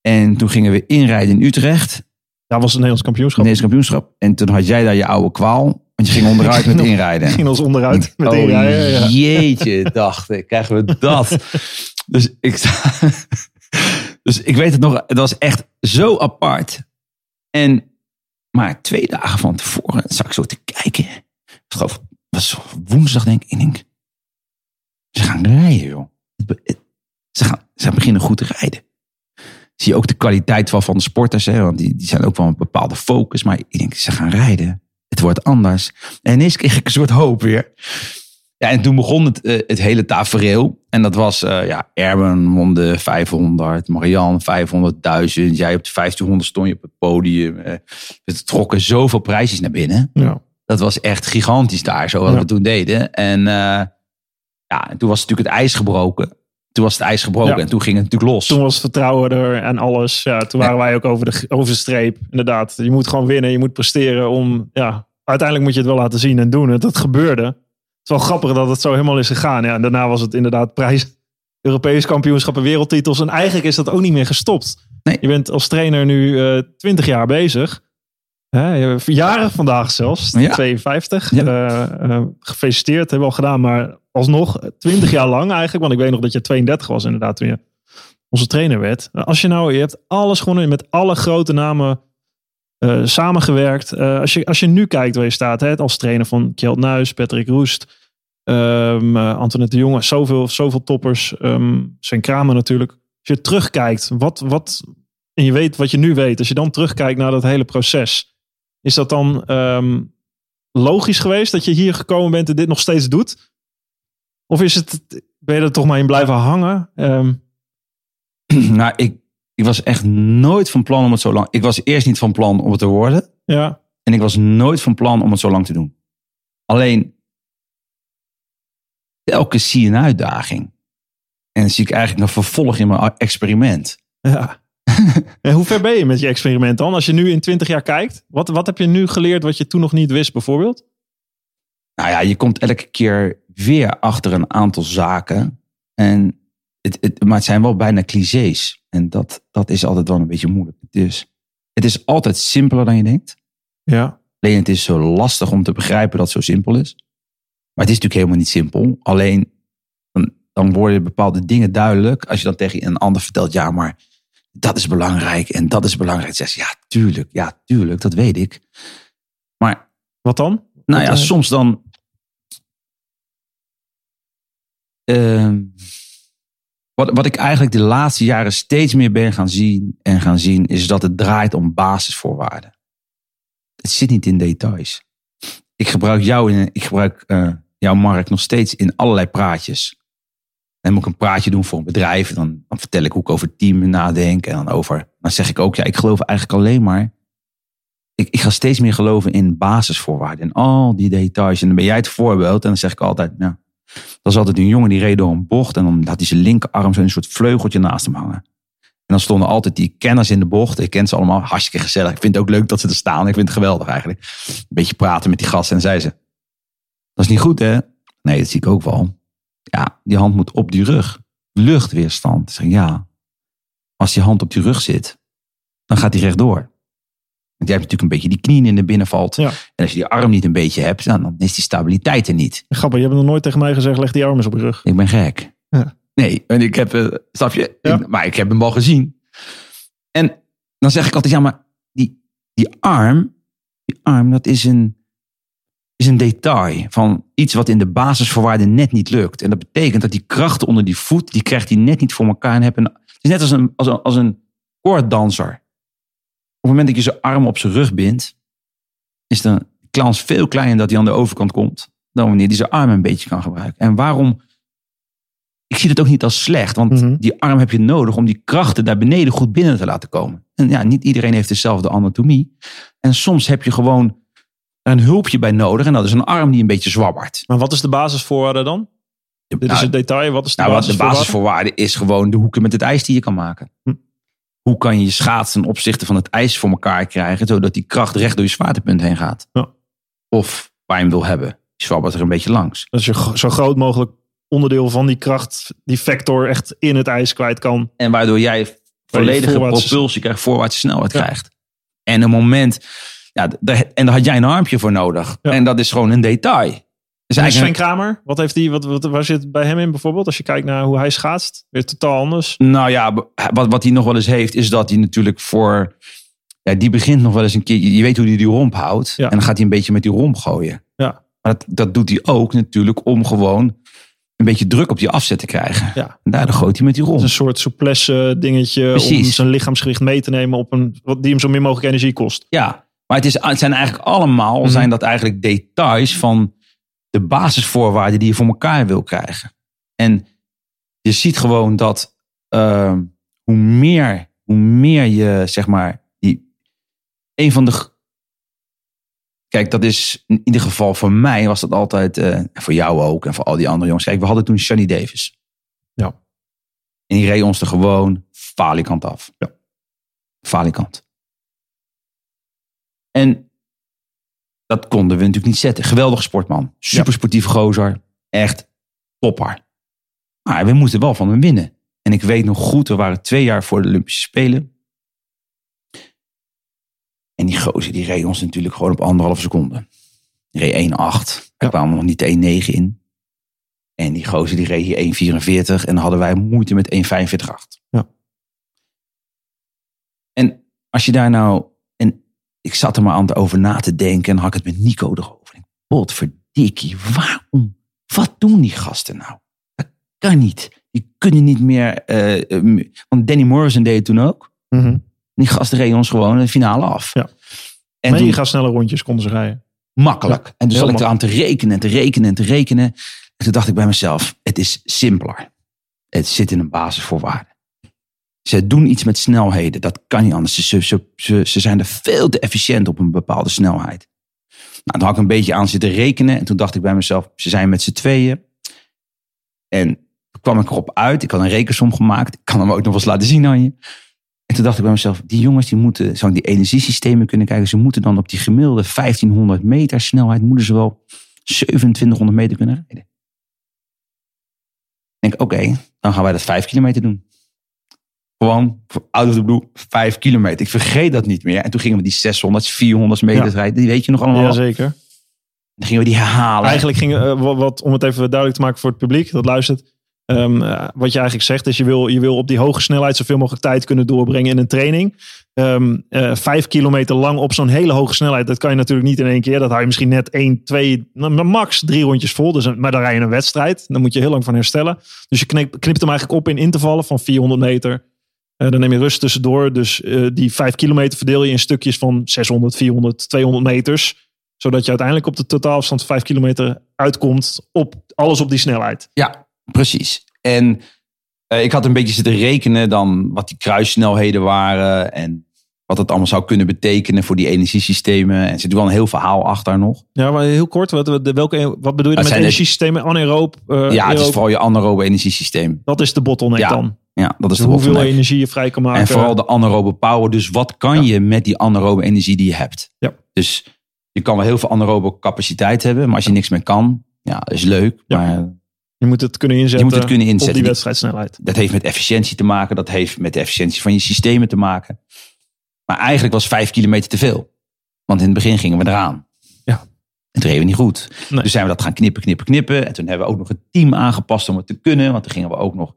En toen gingen we inrijden in Utrecht. Daar was het Nederlands kampioenschap. Nederlands kampioenschap. En toen had jij daar je oude kwaal. Want je ging onderuit met *laughs* inrijden. ging ons onderuit met oh, inrijden. Ja. Jeetje, dacht ik. Krijgen we dat? *laughs* dus ik... *laughs* dus ik weet het nog. Het was echt zo apart. En maar twee dagen van tevoren zag ik zo te kijken. Het was woensdag denk ik. Ik ze gaan rijden joh. Ze gaan, ze beginnen goed te rijden zie je ook de kwaliteit wel van de sporters. Hè, want die, die zijn ook wel een bepaalde focus. Maar ik denk, ze gaan rijden. Het wordt anders. En ineens kreeg ik een soort hoop weer. Ja, en toen begon het, uh, het hele tafereel. En dat was, uh, ja, Erben won de 500, Marianne 500.000. Jij op de 1500 stond je op het podium. Uh, we trokken zoveel prijsjes naar binnen. Ja. Dat was echt gigantisch daar, zo wat we toen deden. En ja, en toen was natuurlijk het ijs gebroken toen was het ijs gebroken en toen ging het natuurlijk los. Toen was het vertrouwen er en alles. Ja, toen waren wij ook over de, over de streep. Inderdaad, je moet gewoon winnen, je moet presteren om, ja, uiteindelijk moet je het wel laten zien en doen. Het, dat gebeurde. Het is wel grappig dat het zo helemaal is gegaan. Ja, en daarna was het inderdaad prijs, Europees kampioenschappen, wereldtitels. En eigenlijk is dat ook niet meer gestopt. Nee. Je bent als trainer nu uh, eh, 20 jaar bezig. Hè, jaren vandaag zelfs, 52. Ja. Uh, uh, gefeliciteerd, hebben we al gedaan. Maar alsnog 20 jaar lang eigenlijk. Want ik weet nog dat je 32 was inderdaad toen je onze trainer werd. Als je nou, je hebt alles gewonnen met alle grote namen uh, samengewerkt. Uh, als, je, als je nu kijkt waar je staat, hè, als trainer van Kjeld Nuis, Patrick Roest, um, Antoinette de Jonge, zoveel, zoveel toppers. Um, zijn Kramer natuurlijk. Als je terugkijkt, wat, wat, en je weet wat je nu weet, als je dan terugkijkt naar dat hele proces, is dat dan ehm, logisch geweest dat je hier gekomen bent en dit nog steeds doet? Of is het, ben je er toch maar in blijven hangen? Ehm, *clears throat* nou, ik, ik was echt nooit van plan om het zo lang. Ik was eerst niet van plan om het te worden. ja, En ik was nooit van plan om het zo lang te doen. Alleen, telkens zie je een uitdaging. En dan zie ik eigenlijk een vervolg in mijn experiment. ja. *laughs* en hoe ver ben je met je experiment dan? Als je nu in 20 jaar kijkt, wat, wat heb je nu geleerd wat je toen nog niet wist bijvoorbeeld? Nou ja, je komt elke keer weer achter een aantal zaken. En het, het, maar het zijn wel bijna clichés. En dat, dat is altijd wel een beetje moeilijk. Dus het is altijd simpeler dan je denkt. Ja, Alleen het is zo lastig om te begrijpen dat het zo simpel is. Maar het is natuurlijk helemaal niet simpel. Alleen dan, dan worden bepaalde dingen duidelijk. Als je dan tegen een ander vertelt, ja, maar dat is belangrijk en dat is belangrijk. Zegt ze, ja, tuurlijk, ja, tuurlijk, dat weet ik. Maar wat dan? nou ja, eh, soms dan. Ehm, wat, ik eigenlijk de laatste jaren steeds meer ben gaan zien en gaan zien, is dat het draait om basisvoorwaarden. Het zit niet in details. Ik gebruik jou, in, ik gebruik eh, jouw markt nog steeds in allerlei praatjes. Dan moet ik een praatje doen voor een bedrijf. Dan, dan vertel ik hoe ik over team nadenk. En dan over. Dan zeg ik ook, ja, ik geloof eigenlijk alleen maar ik, ik ga steeds meer geloven in basisvoorwaarden. En al die details. En dan ben jij het voorbeeld. En dan zeg ik altijd, ja. Dat was altijd een jongen die reed door een bocht. En dan had hij zijn linkerarm zo'n soort vleugeltje naast hem hangen. En dan stonden altijd die kenners in de bocht. Ik ken ze allemaal. Hartstikke gezellig. Ik vind het ook leuk dat ze er staan. Ik vind het geweldig eigenlijk. Een beetje praten met die gasten. En zei ze, dat is niet goed hè? Nee, dat zie ik ook wel. Ja, die hand moet op die rug. Luchtweerstand. Ik zeg, ja. Als die hand op die rug zit, dan gaat die rechtdoor. Want jij hebt natuurlijk een beetje die knieën in de binnenvalt. Ja. En als je die arm niet een beetje hebt, dan, dan is die stabiliteit er niet. Grappig, je hebt nog nooit tegen mij gezegd, leg die arm eens op je rug. Ik ben gek. Ja. Nee, en ik heb, eh, snap je? Ja. Ik- maar ik heb hem al gezien. En dan zeg ik altijd, ja, maar die, die arm, die arm, dat is een, is een detail van iets wat in de basisvoorwaarden net niet lukt. En dat betekent dat die krachten onder die voet, die krijgt hij net niet voor elkaar. En heb een, het is net als een, als een, als een koorddanser. Op het moment dat je zijn arm op zijn rug bindt, is de kans veel kleiner dat hij aan de overkant komt. Dan wanneer hij zijn arm een beetje kan gebruiken. En waarom? Ik zie het ook niet als slecht, want Mhm. die arm heb je nodig om die krachten daar beneden goed binnen te laten komen. En ja, niet iedereen heeft dezelfde anatomie. En soms heb je gewoon een hulpje bij nodig. En dat is een arm die een beetje zwabbert. Maar wat is de basisvoorwaarde dan? Dit is Nou, het detail. Wat is de nou, wat de basisvoorwaarde? basisvoorwaarde is gewoon de hoeken met het ijs die je kan maken. Hm. Hoe kan je je schaats ten opzichte van het ijs voor elkaar krijgen, zodat die kracht recht door je zwaartepunt heen gaat? Ja. Of waar je hem wil hebben. Je zwabbert er een beetje langs. Dat je zo groot mogelijk onderdeel van die kracht, die vector echt in het ijs kwijt kan. En waardoor jij volledige voorwaarts- propulsie krijgt, voorwaartse snelheid Ja. krijgt. En een moment, ja, en daar had jij een armpje voor nodig. Ja. En dat is gewoon een detail. Dus En Sven Kramer, wat heeft die, wat, wat, waar zit bij hem in bijvoorbeeld? Als je kijkt naar hoe hij schaatst, weer totaal anders. nou ja, wat, wat hij nog wel eens heeft, is dat hij natuurlijk voor. Ja, die begint nog wel eens een keer. Je weet hoe hij die romp houdt. Ja. En dan gaat hij een beetje met die romp gooien. Ja. Maar dat, dat doet hij ook natuurlijk om gewoon een beetje druk op die afzet te krijgen. Ja. En daardoor gooit hij met die romp. is een soort souplesse dingetje om zijn lichaamsgewicht mee te nemen op een, wat die hem zo min mogelijk energie kost. Ja, maar het, is, het zijn eigenlijk allemaal Mhm. zijn dat eigenlijk details van de basisvoorwaarden die je voor elkaar wil krijgen. En je ziet gewoon dat eh, hoe, meer, hoe meer je, zeg maar, die, een van de. Kijk, dat is in ieder geval voor mij was dat altijd, eh, en voor jou ook en voor al die andere jongens. Kijk, we hadden toen Johnny Davis. Ja. En die reed ons er gewoon falikant af. Ja. Falikant. En dat konden we natuurlijk niet zetten. Geweldige sportman. Supersportieve gozer. Echt topper. Maar we moesten wel van hem winnen. En ik weet nog goed, we waren twee jaar voor de Olympische Spelen. En die gozer die reed ons natuurlijk gewoon op anderhalve seconde. Die reed 1,8. Daar Ja. kwamen nog niet de 1,9 in. En die gozer die reed hier 1,44. En dan hadden wij moeite met 1,45,8. Ja. En als je daar nou... Ik zat er maar aan te over na te denken. En had ik het met Nico erover. Ik, Potverdikkie, waarom? Wat doen die gasten nou? Dat kan niet. Die kunnen niet meer... eh, eh, want Danny Morrison deed het toen ook. Mhm. Die gasten reden ons gewoon de finale af. Ja. En toen, Mega snelle rondjes konden ze rijden. makkelijk. Ja, en toen heel zat ik eraan te rekenen en te rekenen en te rekenen. En toen dacht ik bij mezelf, het is simpeler. Het zit in een basisvoorwaarde. Ze doen iets met snelheden. Dat kan niet anders. Ze, ze, zijn er veel te efficiënt op een bepaalde snelheid. Nou, toen had ik een beetje aan zitten rekenen. En toen dacht ik bij mezelf, ze zijn met z'n tweeën. En kwam ik erop uit. Ik had een rekensom gemaakt. Ik kan hem ook nog eens laten zien aan je. En toen dacht ik bij mezelf, die jongens die moeten, zou die energiesystemen kunnen kijken. Ze moeten dan op die gemiddelde 1500 meter snelheid, moeten ze wel 2700 meter kunnen rijden. Ik denk, oké, dan gaan wij dat 5 kilometer doen. Gewoon, out of the blue, 5 kilometer. Ik vergeet dat niet meer. En toen gingen we die 600, 400 meter Ja. rijden. Die weet je nog allemaal. Jazeker. Dan gingen we die herhalen. Eigenlijk ging, eh, wat, om het even duidelijk te maken voor het publiek dat luistert. ehm, eh, wat je eigenlijk zegt is, je wil, je wil op die hoge snelheid zoveel mogelijk tijd kunnen doorbrengen in een training. Ehm, eh, vijf kilometer lang op zo'n hele hoge snelheid, dat kan je natuurlijk niet in één keer. Dat hou je misschien net één, twee, nou, max drie rondjes vol. Dus, maar dan rij je een wedstrijd. Dan moet je heel lang van herstellen. Dus je knip- knipt hem eigenlijk op in intervallen van 400 meter. Eh, dan neem je rust tussendoor. Dus eh, die vijf kilometer verdeel je in stukjes van 600, 400, 200 meters zodat je uiteindelijk op de totaalafstand van 5 kilometer uitkomt op alles op die snelheid. Ja, precies. En eh, ik had een beetje zitten rekenen dan wat die kruissnelheden waren en wat het allemaal zou kunnen betekenen voor die energiesystemen. En er zit wel een heel verhaal achter nog. Ja, maar heel kort, wat, welke, wat bedoel je Dat met energiesystemen? Anaeroop, eh, ja, het is vooral je anaerobe energiesysteem. dat is de bottleneck Ja, dan. Ja, dat is Dus de hoeveel bottleneck. energie je vrij kan maken. En vooral de anaerobe power. Dus wat kan je met die anaerobe energie die je hebt? Ja. Dus je kan wel heel veel anaerobe capaciteit hebben, maar als je niks meer kan, ja, is leuk. Ja. Maar je moet het kunnen inzetten, je moet het kunnen op inzetten. die Die- wedstrijdsnelheid. Dat heeft met efficiëntie te maken. Dat heeft met de efficiëntie van je systemen te maken. Maar eigenlijk was vijf kilometer te veel. Want in het begin gingen we eraan. Ja. En toen reden we niet goed. Nee. Dus zijn we dat gaan knippen, knippen, knippen. En toen hebben we ook nog het team aangepast om het te kunnen. Want toen gingen we ook nog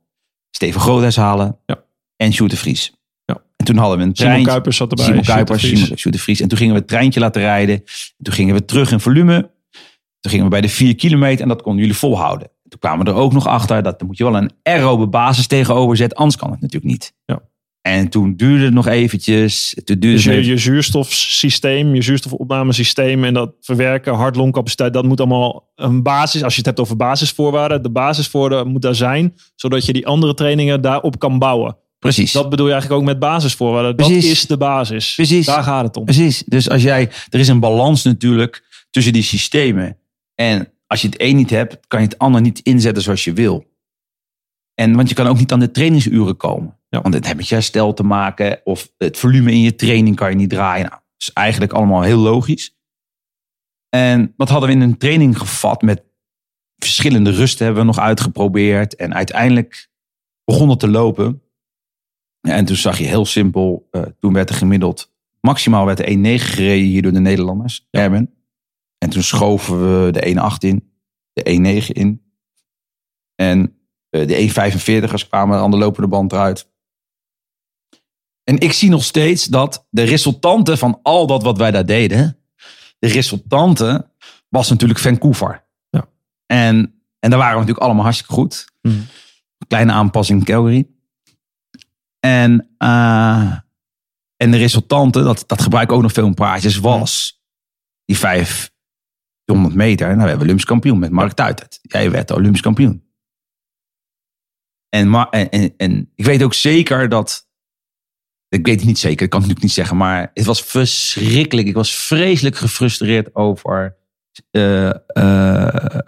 Steven Groothuis halen. Ja. En Sjoerd de Vries. Ja. En toen hadden we een Simon treintje. Kuipers zat erbij. Simon Kuipers. Simon- Sjoerd de Vries. En toen gingen we het treintje laten rijden. En toen gingen we terug in volume. Toen gingen we bij de vier kilometer en dat konden jullie volhouden. Toen kwamen we er ook nog achter dat er moet je wel een aerobe basis tegenover zetten. Anders kan het natuurlijk niet. Ja. En toen duurde het nog eventjes. Toen duurde Dus je, even- je zuurstofsysteem, je zuurstofopnamesysteem en dat verwerken, hart-longcapaciteit, dat moet allemaal een basis, als je het hebt over basisvoorwaarden, de basisvoorwaarden moet daar zijn, zodat je die andere trainingen daarop kan bouwen. Precies. Dat bedoel je eigenlijk ook met basisvoorwaarden. Dat Precies. is de basis. Precies. Daar gaat het om. Precies. Dus als jij, er is een balans natuurlijk tussen die systemen. En als je het een niet hebt, kan je het ander niet inzetten zoals je wil. En want je kan ook niet aan de trainingsuren komen. Ja. Want het heeft met je herstel te maken. Of het volume in je training kan je niet draaien. Nou, dat is eigenlijk allemaal heel logisch. En wat hadden we in een training gevat met verschillende rusten hebben we nog uitgeprobeerd. En uiteindelijk begon het te lopen. En toen zag je heel simpel, eh, toen werd er gemiddeld, maximaal werd de 1.9 gereden hier door de Nederlanders, Erben. En toen schoven we de 1.8 in, de 1.9 in. En eh, de 1.45ers kwamen aan de lopende band eruit. En ik zie nog steeds dat de resultanten van al dat wat wij daar deden, de resultanten was natuurlijk Vancouver. Ja. En, en daar waren we natuurlijk allemaal hartstikke goed. Mhm. Kleine aanpassing in Calgary. En, eh, en de resultanten, dat, dat gebruik ik ook nog veel in praatjes, was die 500 meter. Nou, we hebben Olympisch kampioen met Mark Tuitert. Jij werd Olympisch kampioen. En, en, en, en ik weet ook zeker dat. Ik weet het niet zeker, ik kan het natuurlijk niet zeggen, maar het was verschrikkelijk. Ik was vreselijk gefrustreerd over eh, eh,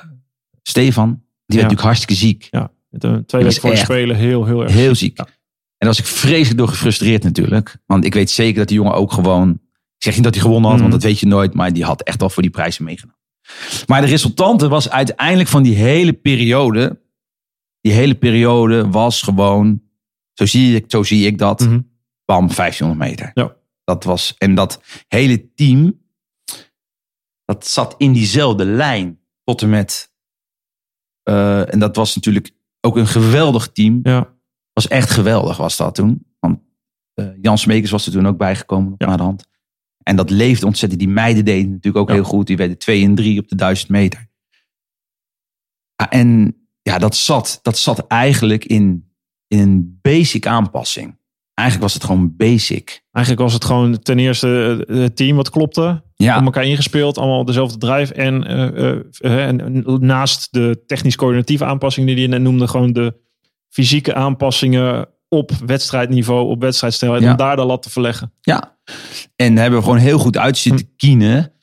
Stefan. Die werd natuurlijk hartstikke ziek. Ja, twee weken voor de echt Spelen heel, heel erg. Heel ziek. Ja. En daar was ik vreselijk door gefrustreerd natuurlijk. Want ik weet zeker dat die jongen ook gewoon... Ik zeg niet dat hij gewonnen had, Mhm. want dat weet je nooit. Maar die had echt wel voor die prijzen meegenomen. Maar de resultante was uiteindelijk van die hele periode... Die hele periode was gewoon... Zo zie ik, zo zie ik dat. Mhm. Bam, 1500 meter. Ja. Dat was, en dat hele team... Dat zat in diezelfde lijn. Tot en met... eh, en dat was natuurlijk ook een geweldig team Ja, was echt geweldig, was dat toen. Want eh, Jan Smekers was er toen ook bijgekomen op Ja. naar de hand. En dat leefde ontzettend. Die meiden deden natuurlijk ook Ja. heel goed. Die werden 2 en 3 op de 1000 meter. Ja, en ja, dat zat, dat zat eigenlijk in, in een basic aanpassing. Eigenlijk was het gewoon basic. Eigenlijk was het gewoon ten eerste eh, het team wat klopte. Ja, Om elkaar ingespeeld, allemaal dezelfde drive. En, eh, eh, en naast de technisch-coördinatieve aanpassingen die je net noemde, gewoon de fysieke aanpassingen op wedstrijdniveau, op wedstrijdsnelheid, Ja. om daar de lat te verleggen. ja. En hebben we gewoon heel goed uit zitten kienen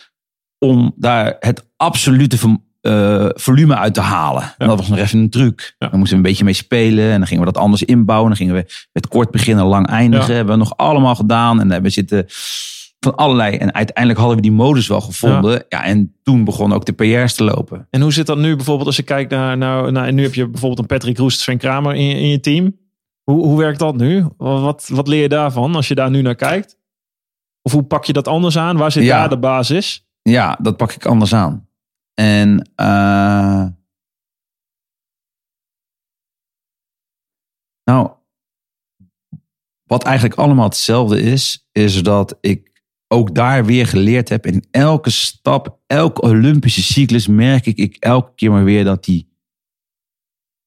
om daar het absolute eh, volume uit te halen. En dat was nog even een truc. Ja. Daar moesten we een beetje mee spelen en dan gingen we dat anders inbouwen. Dan gingen we met kort beginnen, lang eindigen. Ja. Hebben we nog allemaal gedaan en dan hebben we zitten van allerlei. En uiteindelijk hadden we die modus wel gevonden. Ja, en toen begon ook de PR's te lopen. En hoe zit dat nu bijvoorbeeld als je kijkt naar, naar en nu heb je bijvoorbeeld een Patrick Roest, Sven Kramer in, je- in je team. Hoe, hoe werkt dat nu? Wat, wat leer je daarvan als je daar nu naar kijkt? Of hoe pak je dat anders aan? Waar zit Ja. daar de basis? Ja, dat pak ik anders aan. En eh, nou, wat eigenlijk allemaal hetzelfde is, is dat ik ook daar weer geleerd heb. In elke stap, elke Olympische cyclus merk ik, ik elke keer maar weer dat die.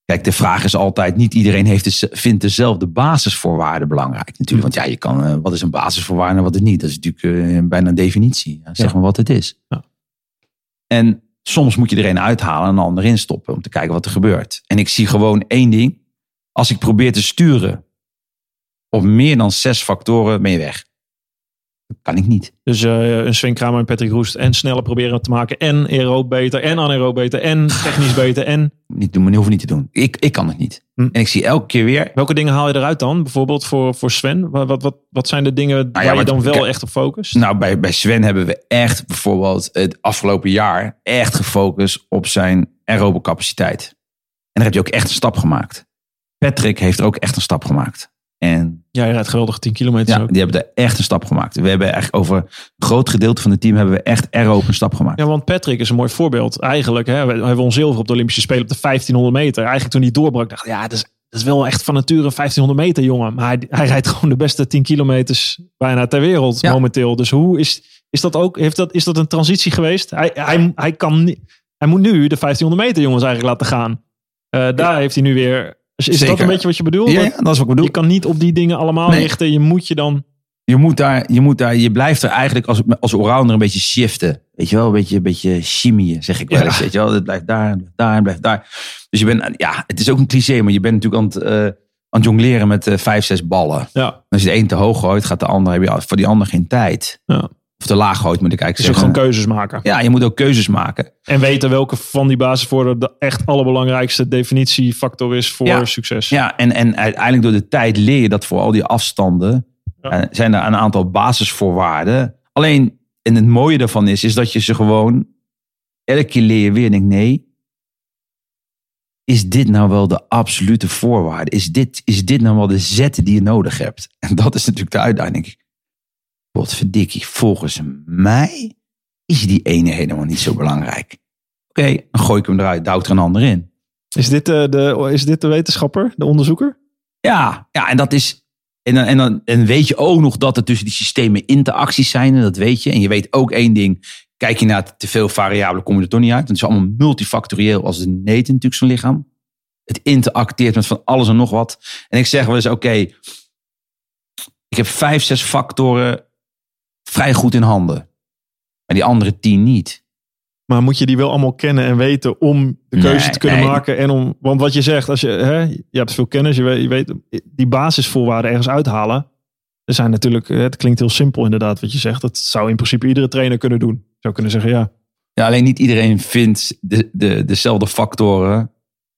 Kijk, de vraag is altijd: niet iedereen heeft de, vindt dezelfde basisvoorwaarden belangrijk. Natuurlijk, want ja, je kan, eh, wat is een basisvoorwaarde en wat is niet? Dat is natuurlijk eh, bijna een definitie. Ja, zeg Ja. maar wat het is. Ja. En soms moet je er een uithalen en een ander instoppen om te kijken wat er gebeurt. En ik zie gewoon één ding. Als ik probeer te sturen op meer dan zes factoren, je weg. Dat kan ik niet. Dus eh, een Sven Kramer en Patrick Roest en sneller proberen te maken. En aeroob beter en anaerob beter en *laughs* technisch beter. En Niet doen, hoef niet te doen. Ik, ik kan het niet. Hm. En ik zie elke keer weer. welke dingen haal je eruit dan? Bijvoorbeeld voor, voor Sven. Wat, wat, wat, wat zijn de dingen waar je dan wel echt op focust? Nou, bij, bij Sven hebben we echt bijvoorbeeld het afgelopen jaar echt gefocust op zijn aerobe capaciteit. En daar heb je ook echt een stap gemaakt. Patrick heeft ook echt een stap gemaakt. En Ja, je rijdt geweldig 10 kilometer ja, ook. die hebben er echt een stap gemaakt. We hebben echt over een groot gedeelte van het team hebben we echt aerobe een stap gemaakt. Ja, want Patrick is een mooi voorbeeld. Eigenlijk, hè, we, we won zilver op de Olympische Spelen op de 1500 meter. Eigenlijk toen hij doorbrak, dacht ik, ja, dat is, dat is wel echt van nature een 1500 meter, jongen. Maar hij, hij rijdt gewoon de beste 10 kilometers bijna ter wereld Ja. momenteel. Dus hoe is, is dat ook, heeft dat, is dat een transitie geweest? Hij, hij, hij, kan, hij moet nu de 1500 meter jongens eigenlijk laten gaan. Eh, daar heeft hij nu weer... Is, dat een beetje wat je bedoelt? Ja, Dat- ja, dat is wat ik bedoel. Je kan niet op die dingen allemaal Nee. richten. Je moet je dan... Je moet daar, je moet daar, je blijft er eigenlijk als, als allrounder een beetje shiften. Weet je wel, een beetje, een beetje chimieën, zeg ik wel Ja. eens. Weet je wel, het blijft daar, blijft daar, het blijft daar. Dus je bent, ja, het is ook een cliché, maar je bent natuurlijk aan het, eh, aan het jongleren met eh, vijf, zes ballen. Ja, Als je de een te hoog gooit, gaat de ander, heb je voor die ander geen tijd. ja. Of te laag gooit, moet ik eigenlijk ook zeggen. gewoon keuzes maken. Ja, je moet ook keuzes maken. En weten welke van die basisvoorwaarden de echt allerbelangrijkste definitiefactor is voor Ja. succes. Ja, en, en uiteindelijk door de tijd leer je dat voor al die afstanden Ja. eh, zijn er een aantal basisvoorwaarden. Alleen, en het mooie daarvan is, is dat je ze gewoon elke keer leer je weer en denk nee, is dit nou wel de absolute voorwaarde? Is dit, is dit nou wel de zet die je nodig hebt? En dat is natuurlijk de uitdaging. Denk ik. Wat verdikkie, volgens mij is die ene helemaal niet zo belangrijk. Oké, dan gooi ik hem eruit, duw er een ander in. Is, dit, eh, de, is dit de wetenschapper, de onderzoeker? Ja, ja en dat is. En dan, en dan en weet je ook nog dat er tussen die systemen interacties zijn. En dat weet je. En je weet ook één ding. Kijk je naar te veel variabelen, kom je er toch niet uit. Het is allemaal multifactorieel als de neet natuurlijk zo'n lichaam. Het interacteert met van alles en nog wat. En ik zeg wel eens, oké. ik heb vijf, zes factoren vrij goed in handen. Maar die andere tien niet. Maar moet je die wel allemaal kennen en weten om de keuze Nee, te kunnen nee. maken? En om, want wat je zegt, als je, hè, je hebt veel kennis, je weet, je weet die basisvoorwaarden ergens uithalen. Er zijn natuurlijk, het klinkt heel simpel inderdaad wat je zegt. Dat zou in principe iedere trainer kunnen doen. Zou kunnen zeggen, ja. Ja, alleen niet iedereen vindt de, de, dezelfde factoren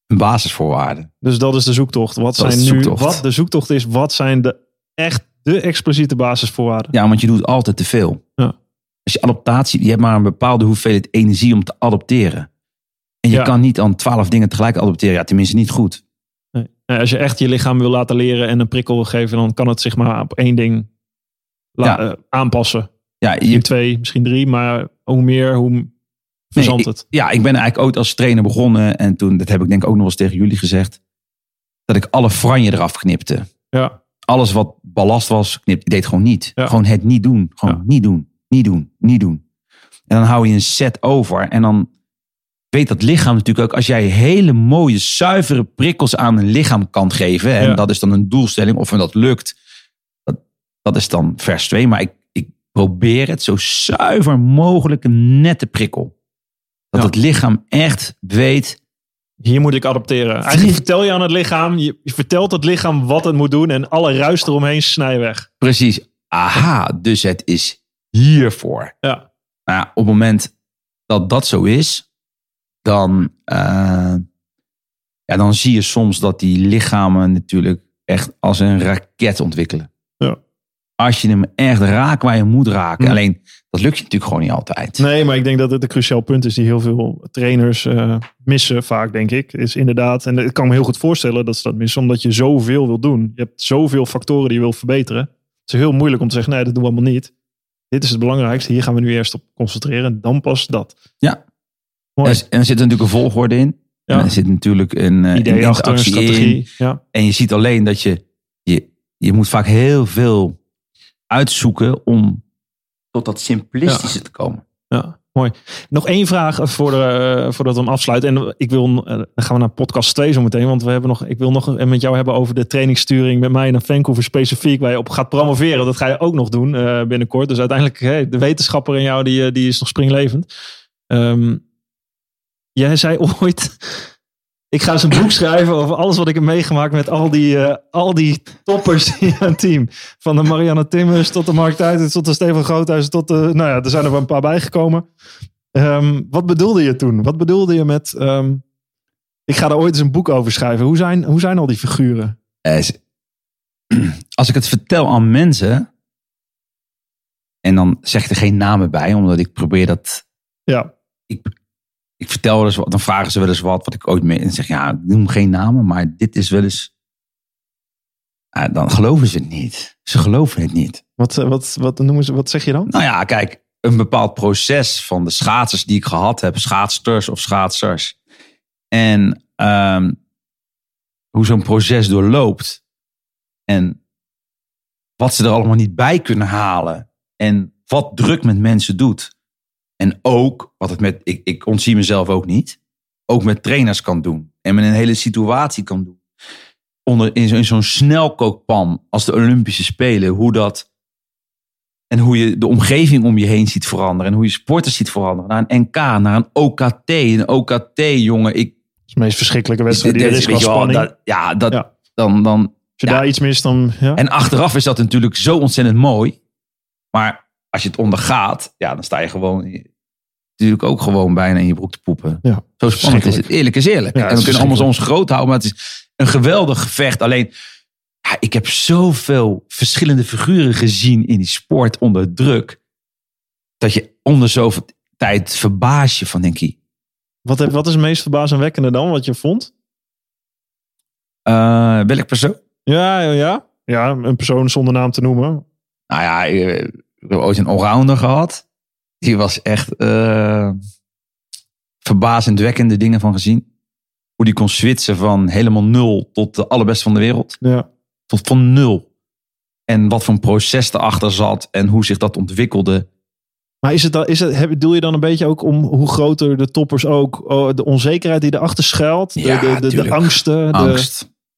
een basisvoorwaarde. Dus dat is de zoektocht. Wat Dat zijn de nu, wat de zoektocht is, wat zijn de echt de expliciete basisvoorwaarden? Ja, want je doet altijd te veel. Ja. Als je adaptatie, je hebt maar een bepaalde hoeveelheid energie om te adopteren. En je Ja. kan niet aan twaalf dingen tegelijk adopteren. Ja, tenminste niet goed. Nee. Als je echt je lichaam wil laten leren en een prikkel wil geven, dan kan het zich maar op één ding Ja. eh, aanpassen. Ja, twee, misschien drie, maar hoe meer, hoe verzandt Nee, het. ja, ik ben eigenlijk ooit als trainer begonnen. En toen, dat heb ik denk ik ook nog eens tegen jullie gezegd. Dat ik alle franje eraf knipte. Ja, Alles wat ballast was, knipte. Ik deed gewoon niet. Ja. Gewoon het niet doen. Gewoon Ja. niet doen. Niet doen. Niet doen. En dan hou je een set over. En dan weet dat lichaam natuurlijk ook. Als jij hele mooie, zuivere prikkels aan een lichaam kan geven. En Ja. dat is dan een doelstelling. Of dat lukt. Dat is dan vers 2. Maar ik, ik probeer het zo zuiver mogelijk een nette prikkel. Dat het lichaam echt weet. Hier moet ik adapteren. Eigenlijk vertel je aan het lichaam, je, vertelt het lichaam wat het moet doen en alle ruis eromheen snij weg. Precies. Aha, dus het is hiervoor. Ja, Nou ja, op het moment dat dat zo is, dan, eh, ja, dan zie je soms dat die lichamen natuurlijk echt als een raket ontwikkelen. Ja. Als je hem echt raakt waar je moet raken. Hm. Alleen, dat lukt je natuurlijk gewoon niet altijd. nee, maar ik denk dat het een cruciaal punt is die heel veel trainers eh, missen vaak, denk ik. Is inderdaad, en ik kan me heel goed voorstellen dat ze dat missen, omdat je zoveel wil doen. Je hebt zoveel factoren die je wil verbeteren. Het is heel moeilijk om te zeggen, nee, dat doen we allemaal niet. Dit is het belangrijkste, hier gaan we nu eerst op concentreren, dan pas dat. Ja. Mooi. En er zit natuurlijk een volgorde in. Ja. En er zit natuurlijk een, eh, Idee een achter, een interactie in. strategie. Ja. En je ziet alleen dat je, je, je moet vaak heel veel uitzoeken om tot dat simplistische te komen. Ja, mooi. Nog één vraag voor de, eh, voordat we hem afsluiten. En ik wil, eh, dan gaan we naar podcast 2 zo meteen. Want we hebben nog, ik wil nog met jou hebben over de trainingssturing met mij naar Vancouver specifiek. Waar je op gaat promoveren. Dat ga je ook nog doen eh, binnenkort. Dus uiteindelijk, hè, de wetenschapper in jou, die, die is nog springlevend. Ehm, jij zei *laughs* ooit... Ik ga eens een boek schrijven over alles wat ik heb meegemaakt met al die, eh, al die toppers *laughs* in jouw team. Van de Marianne Timmers tot de Mark Tuitens tot de Stefan Groothuis tot de... Nou ja, er zijn er wel een paar bijgekomen. Ehm, wat bedoelde je toen? Wat bedoelde je met... ehm, ik ga er ooit eens een boek over schrijven. Hoe zijn, hoe zijn al die figuren? Eh, *clears throat* Als ik het vertel aan mensen, en dan zeg ik er geen namen bij, omdat ik probeer dat. Ja, Ik, ik vertel wel eens wat, dan vragen ze wel eens wat, wat ik ooit mee. En zeg ja, ik noem geen namen, maar dit is wel eens. Dan geloven ze het niet. Ze geloven het niet. wat, eh, wat, wat, noemen ze, wat zeg je dan? Nou ja, kijk, een bepaald proces van de schaatsers die ik gehad heb, schaatsters of schaatsers. En ehm, hoe zo'n proces doorloopt. En wat ze er allemaal niet bij kunnen halen. En wat druk met mensen doet. En ook, wat het met, ik, ik ontzie mezelf ook niet, ook met trainers kan doen. En met een hele situatie kan doen. Onder, in, zo- in zo'n snelkookpan als de Olympische Spelen, hoe dat en hoe je de omgeving om je heen ziet veranderen. En hoe je sporters ziet veranderen. Naar een NK, naar een OKT. Een OKT, jongen. Ik, Dat is de meest verschrikkelijke wedstrijd die er is weet wel, spanning. dat, ja, dat, Ja. Dan, dan, Als je ja. daar iets mist, dan... Ja. en achteraf is dat natuurlijk zo ontzettend mooi. Maar als je het ondergaat, ja, dan sta je gewoon... Natuurlijk ook gewoon bijna in je broek te poepen. Ja, Zo spannend is het. Eerlijk is eerlijk. Ja, en we kunnen allemaal ons groot houden, maar het is een geweldig gevecht. Alleen, ja, ik heb zoveel verschillende figuren gezien in die sport onder druk. Dat je onder zoveel tijd verbaas je van, denk je, Wat, heb- wat is het meest verbazingwekkende dan, wat je vond? eh, welk persoon? Ja, ja, ja. Ja, een persoon zonder naam te noemen. Nou ja, ik, ik heb ooit een allrounder gehad. Die was echt eh verbazendwekkende dingen van gezien. Hoe die kon switchen van helemaal nul tot de allerbeste van de wereld. Ja. Tot van nul. En wat voor een proces erachter zat en hoe zich dat ontwikkelde. Maar is het dan, is het, bedoel je dan een beetje ook om hoe groter de toppers ook, oh, de onzekerheid die erachter schuilt, de, Ja, de, de, angsten, de,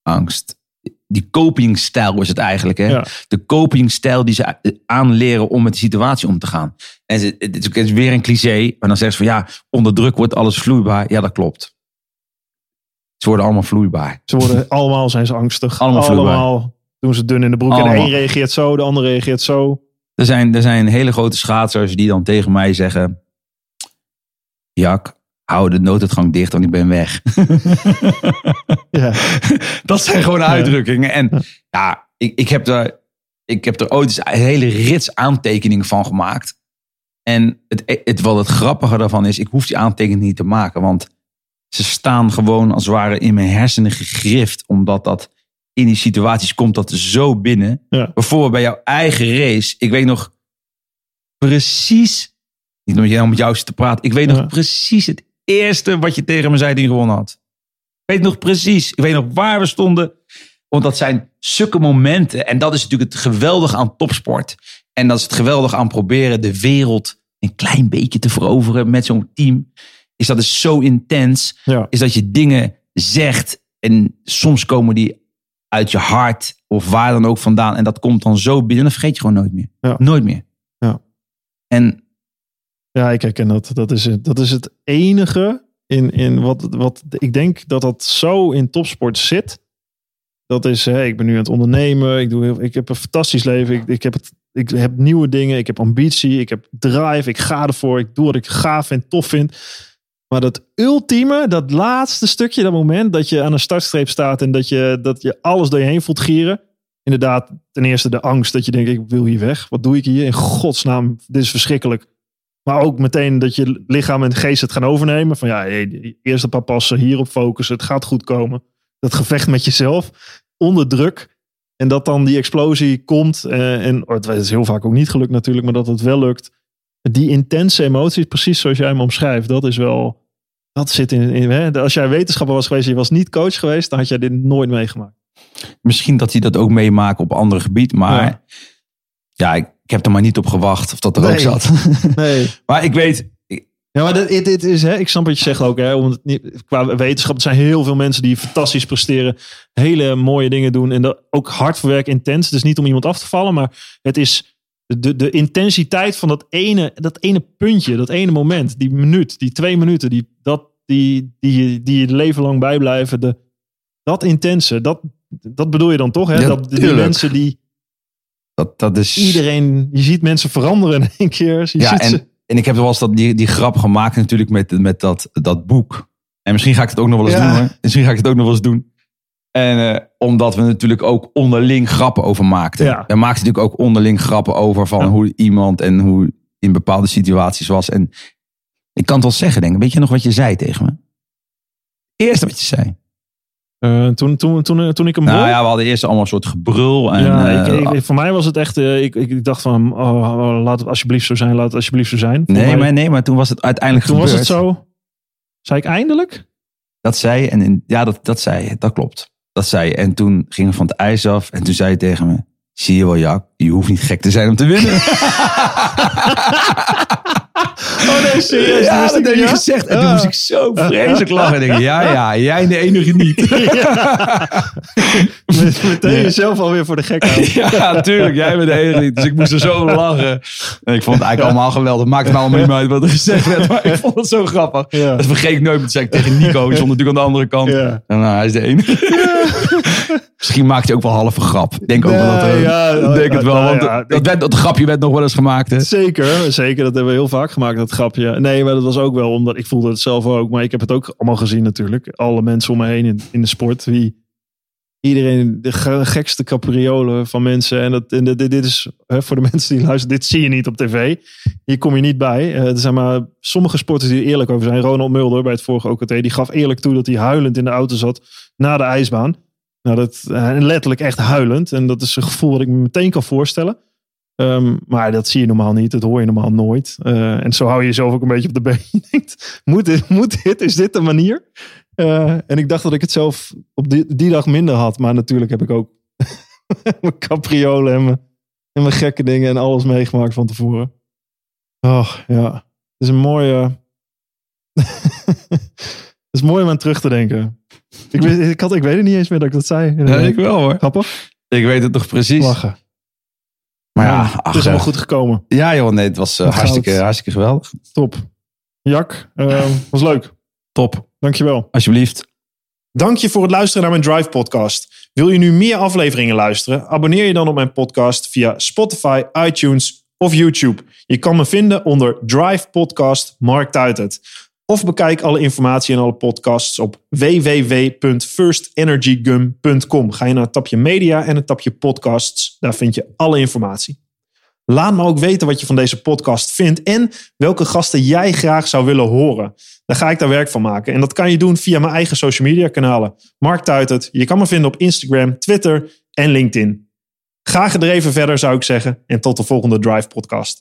Angst. Die copingstijl is het eigenlijk. Hè? Ja. De copingstijl die ze aanleren om met de situatie om te gaan. En ze- het is, weer een cliché. Maar dan zeggen ze van ja, onder druk wordt alles vloeibaar. Ja, dat klopt. Ze worden allemaal vloeibaar. Ze worden allemaal zijn ze angstig. Allemaal vloeibaar. allemaal doen ze dun in de broek. En de een reageert zo, de ander reageert zo. Er zijn, er zijn hele grote schaatsers die dan tegen mij zeggen... Jak, hou de nooduitgang dicht, want ik ben weg. *laughs* Ja. *laughs* dat zijn gewoon uitdrukkingen. En ja, ik, ik, heb er, ik heb er ooit eens een hele rits aantekeningen van gemaakt. En het, het, wat het grappige daarvan is, ik hoef die aantekeningen niet te maken. Want ze staan gewoon als het ware in mijn hersenen gegrift. Omdat dat in die situaties komt dat zo binnen. Ja. Bijvoorbeeld bij jouw eigen race. Ik weet nog precies, niet om jou- om met jou te praten. Ik weet nog precies het eerste wat je tegen me zei die je gewonnen had. Ik weet nog precies. Ik weet nog waar we stonden. Want dat zijn zulke momenten. En dat is natuurlijk het geweldige aan topsport. En dat is het geweldige aan proberen de wereld een klein beetje te veroveren met zo'n team. Is dat is zo intens. Ja. Is dat je dingen zegt. En soms komen die uit je hart of waar dan ook vandaan. En dat komt dan zo binnen, dan vergeet je gewoon nooit meer. Ja. Nooit meer. Ja. En Ja, ik herken dat. Dat is het, dat is het enige in, in wat, wat ik denk dat dat zo in topsport zit. Dat is, hè, ik ben nu aan het ondernemen. Ik, doe ik heb een fantastisch leven. Ik, ik, heb ik heb nieuwe dingen. Ik heb ambitie. Ik heb drive. Ik ga ervoor. Ik doe wat ik gaaf en tof vind. Maar dat ultieme, dat laatste stukje, dat moment dat je aan een startstreep staat en dat je, dat je alles door je heen voelt gieren. Inderdaad, ten eerste de angst dat je denkt, ik wil hier weg. Wat doe ik hier? In godsnaam, dit is verschrikkelijk. Maar ook meteen dat je lichaam en geest het gaan overnemen. Van ja, hey, eerst een paar passen, hierop focussen. Het gaat goed komen. Dat gevecht met jezelf, onder druk. En dat dan die explosie komt. eh, en oh, het is heel vaak ook niet gelukt natuurlijk, maar dat het wel lukt. Die intense emoties, precies zoals jij hem omschrijft, dat is wel... Dat zit in... in hè? Als jij wetenschapper was geweest je was niet coach geweest, dan had jij dit nooit meegemaakt. misschien dat hij dat ook meemaakt op andere gebied. Maar Ja. Ja, ik, ik heb er maar niet op gewacht of dat er Nee. ook zat. *laughs* Nee. maar ik weet, Ja, maar dit, dit, dit is, hè, ik snap wat je zegt ook. Hè, om het niet, qua wetenschap, er zijn heel veel mensen die fantastisch presteren. Hele mooie dingen doen. En dat, ook hard voor werk, intens. Het is niet om iemand af te vallen, maar het is de, de intensiteit van dat ene, dat ene puntje, dat ene moment, die minuut, die twee minuten, die, dat, die, die, die je leven lang bijblijven. De, dat intense, dat, dat bedoel je dan toch? Hè? Ja, dat, die tuurlijk. mensen die dat, dat is... iedereen, je ziet mensen veranderen in één keer. Je ja, ziet en, ze, en ik heb wel eens dat, die, die grap gemaakt natuurlijk met, met dat, dat boek. En misschien ga ik het ook nog wel eens Ja. doen hoor. Misschien ga ik het ook nog wel eens doen. En eh, omdat we natuurlijk ook onderling grappen over maakten. Ja. We maakten natuurlijk ook onderling grappen over van Ja. hoe iemand en hoe in bepaalde situaties was. En ik kan het wel zeggen, denk ik. Weet je nog wat je zei tegen me? Eerste wat je zei. Eh, toen, toen, toen, toen ik hem Nou hoor- ja, we hadden eerst allemaal een soort gebrul. En, ja, eh, ik, ik- voor mij was het echt. eh, ik, ik, dacht van. Oh, oh, laat het alsjeblieft zo zijn. Laat het alsjeblieft zo zijn. Voor nee, mij- maar, nee, maar toen was het uiteindelijk toen was het zo. Zei ik eindelijk? Dat zei je. En in, ja, dat, dat zei je. Dat klopt. Dat zei je. En toen ging we van het ijs af. En toen zei je tegen me. Zie je wel, Jack? Je hoeft niet gek te zijn om te winnen. *laughs* *laughs* Oh nee, serieus. ja, dat heb je gezegd. En toen Ja. moest ik zo vreselijk lachen. En denk, ik, ja, ja, jij de enige niet. *laughs* *laughs* Met- Meteen Ja. jezelf alweer voor de gek houden. *laughs* ja, natuurlijk. Jij bent de enige niet. Dus ik moest er zo lachen. En ik vond het eigenlijk allemaal geweldig. Maakt me allemaal niet meer uit wat er gezegd werd. Maar ik vond het zo grappig. Dat vergeet ik nooit. Dat zei ik tegen Nico. Die stond natuurlijk aan de andere kant. En nou, hij is de enige. *laughs* Misschien maakt hij ook wel half een grap. Ik denk ook wel dat... Er- ja, denk het wel. nou Want ja, dat, grapje werd nog wel eens gemaakt. Hè? Zeker, zeker. Dat hebben we heel vaak gemaakt, dat grapje. Nee, maar dat was ook wel omdat ik voelde het zelf ook. Maar ik heb het ook allemaal gezien natuurlijk. Alle mensen om me heen in, in de sport. Wie, iedereen, de ge- gekste capriolen van mensen. En, dat, en dit, dit is hè, voor de *laughs* mensen die luisteren. Dit zie je niet op tv. Hier kom je niet bij. Eh, er zijn maar sommige sporters die er eerlijk over zijn. Ronald Mulder bij het vorige OKT. Die gaf eerlijk toe dat hij huilend in de auto zat na de ijsbaan. Nou, dat, eh, letterlijk echt huilend. En dat is een gevoel dat ik me meteen kan voorstellen. Ehm, maar dat zie je normaal niet. Dat hoor je normaal nooit. Eh, en zo hou je jezelf ook een beetje op de been. *laughs* Moet dit, moet dit? Is dit de manier? Eh, en ik dacht dat ik het zelf op die, die dag minder had. Maar natuurlijk heb ik ook *laughs* mijn capriolen en mijn, en mijn gekke dingen en alles meegemaakt van tevoren. Oh, ja. Het is een mooie... *laughs* Het is mooi om aan terug te denken. Ik weet, ik, had, ik weet het niet eens meer dat ik dat zei. Ja, ik wel hoor. Grappig. Ik weet het toch precies. Lachen. Maar ja, Ja, ach, het is allemaal goed gekomen. Ja joh, nee, het was eh, hartstikke, hartstikke geweldig. Top. Jak, eh, was leuk. Top, Dankjewel. alsjeblieft. Dank je voor het luisteren naar mijn Drive podcast. Wil je nu meer afleveringen luisteren? Abonneer je dan op mijn podcast via Spotify, iTunes of YouTube. Je kan me vinden onder Drive Podcast Mark Tuitert. Of bekijk alle informatie en alle podcasts op www.firstenergygum.com. Ga je naar het tapje media en het tapje podcasts. Daar vind je alle informatie. Laat me ook weten wat je van deze podcast vindt en welke gasten jij graag zou willen horen. Dan ga ik daar werk van maken. En dat kan je doen via mijn eigen social media kanalen. Mark Tuitert. Je kan me vinden op Instagram, Twitter en LinkedIn. Ga gedreven verder zou ik zeggen. En tot de volgende Drive podcast.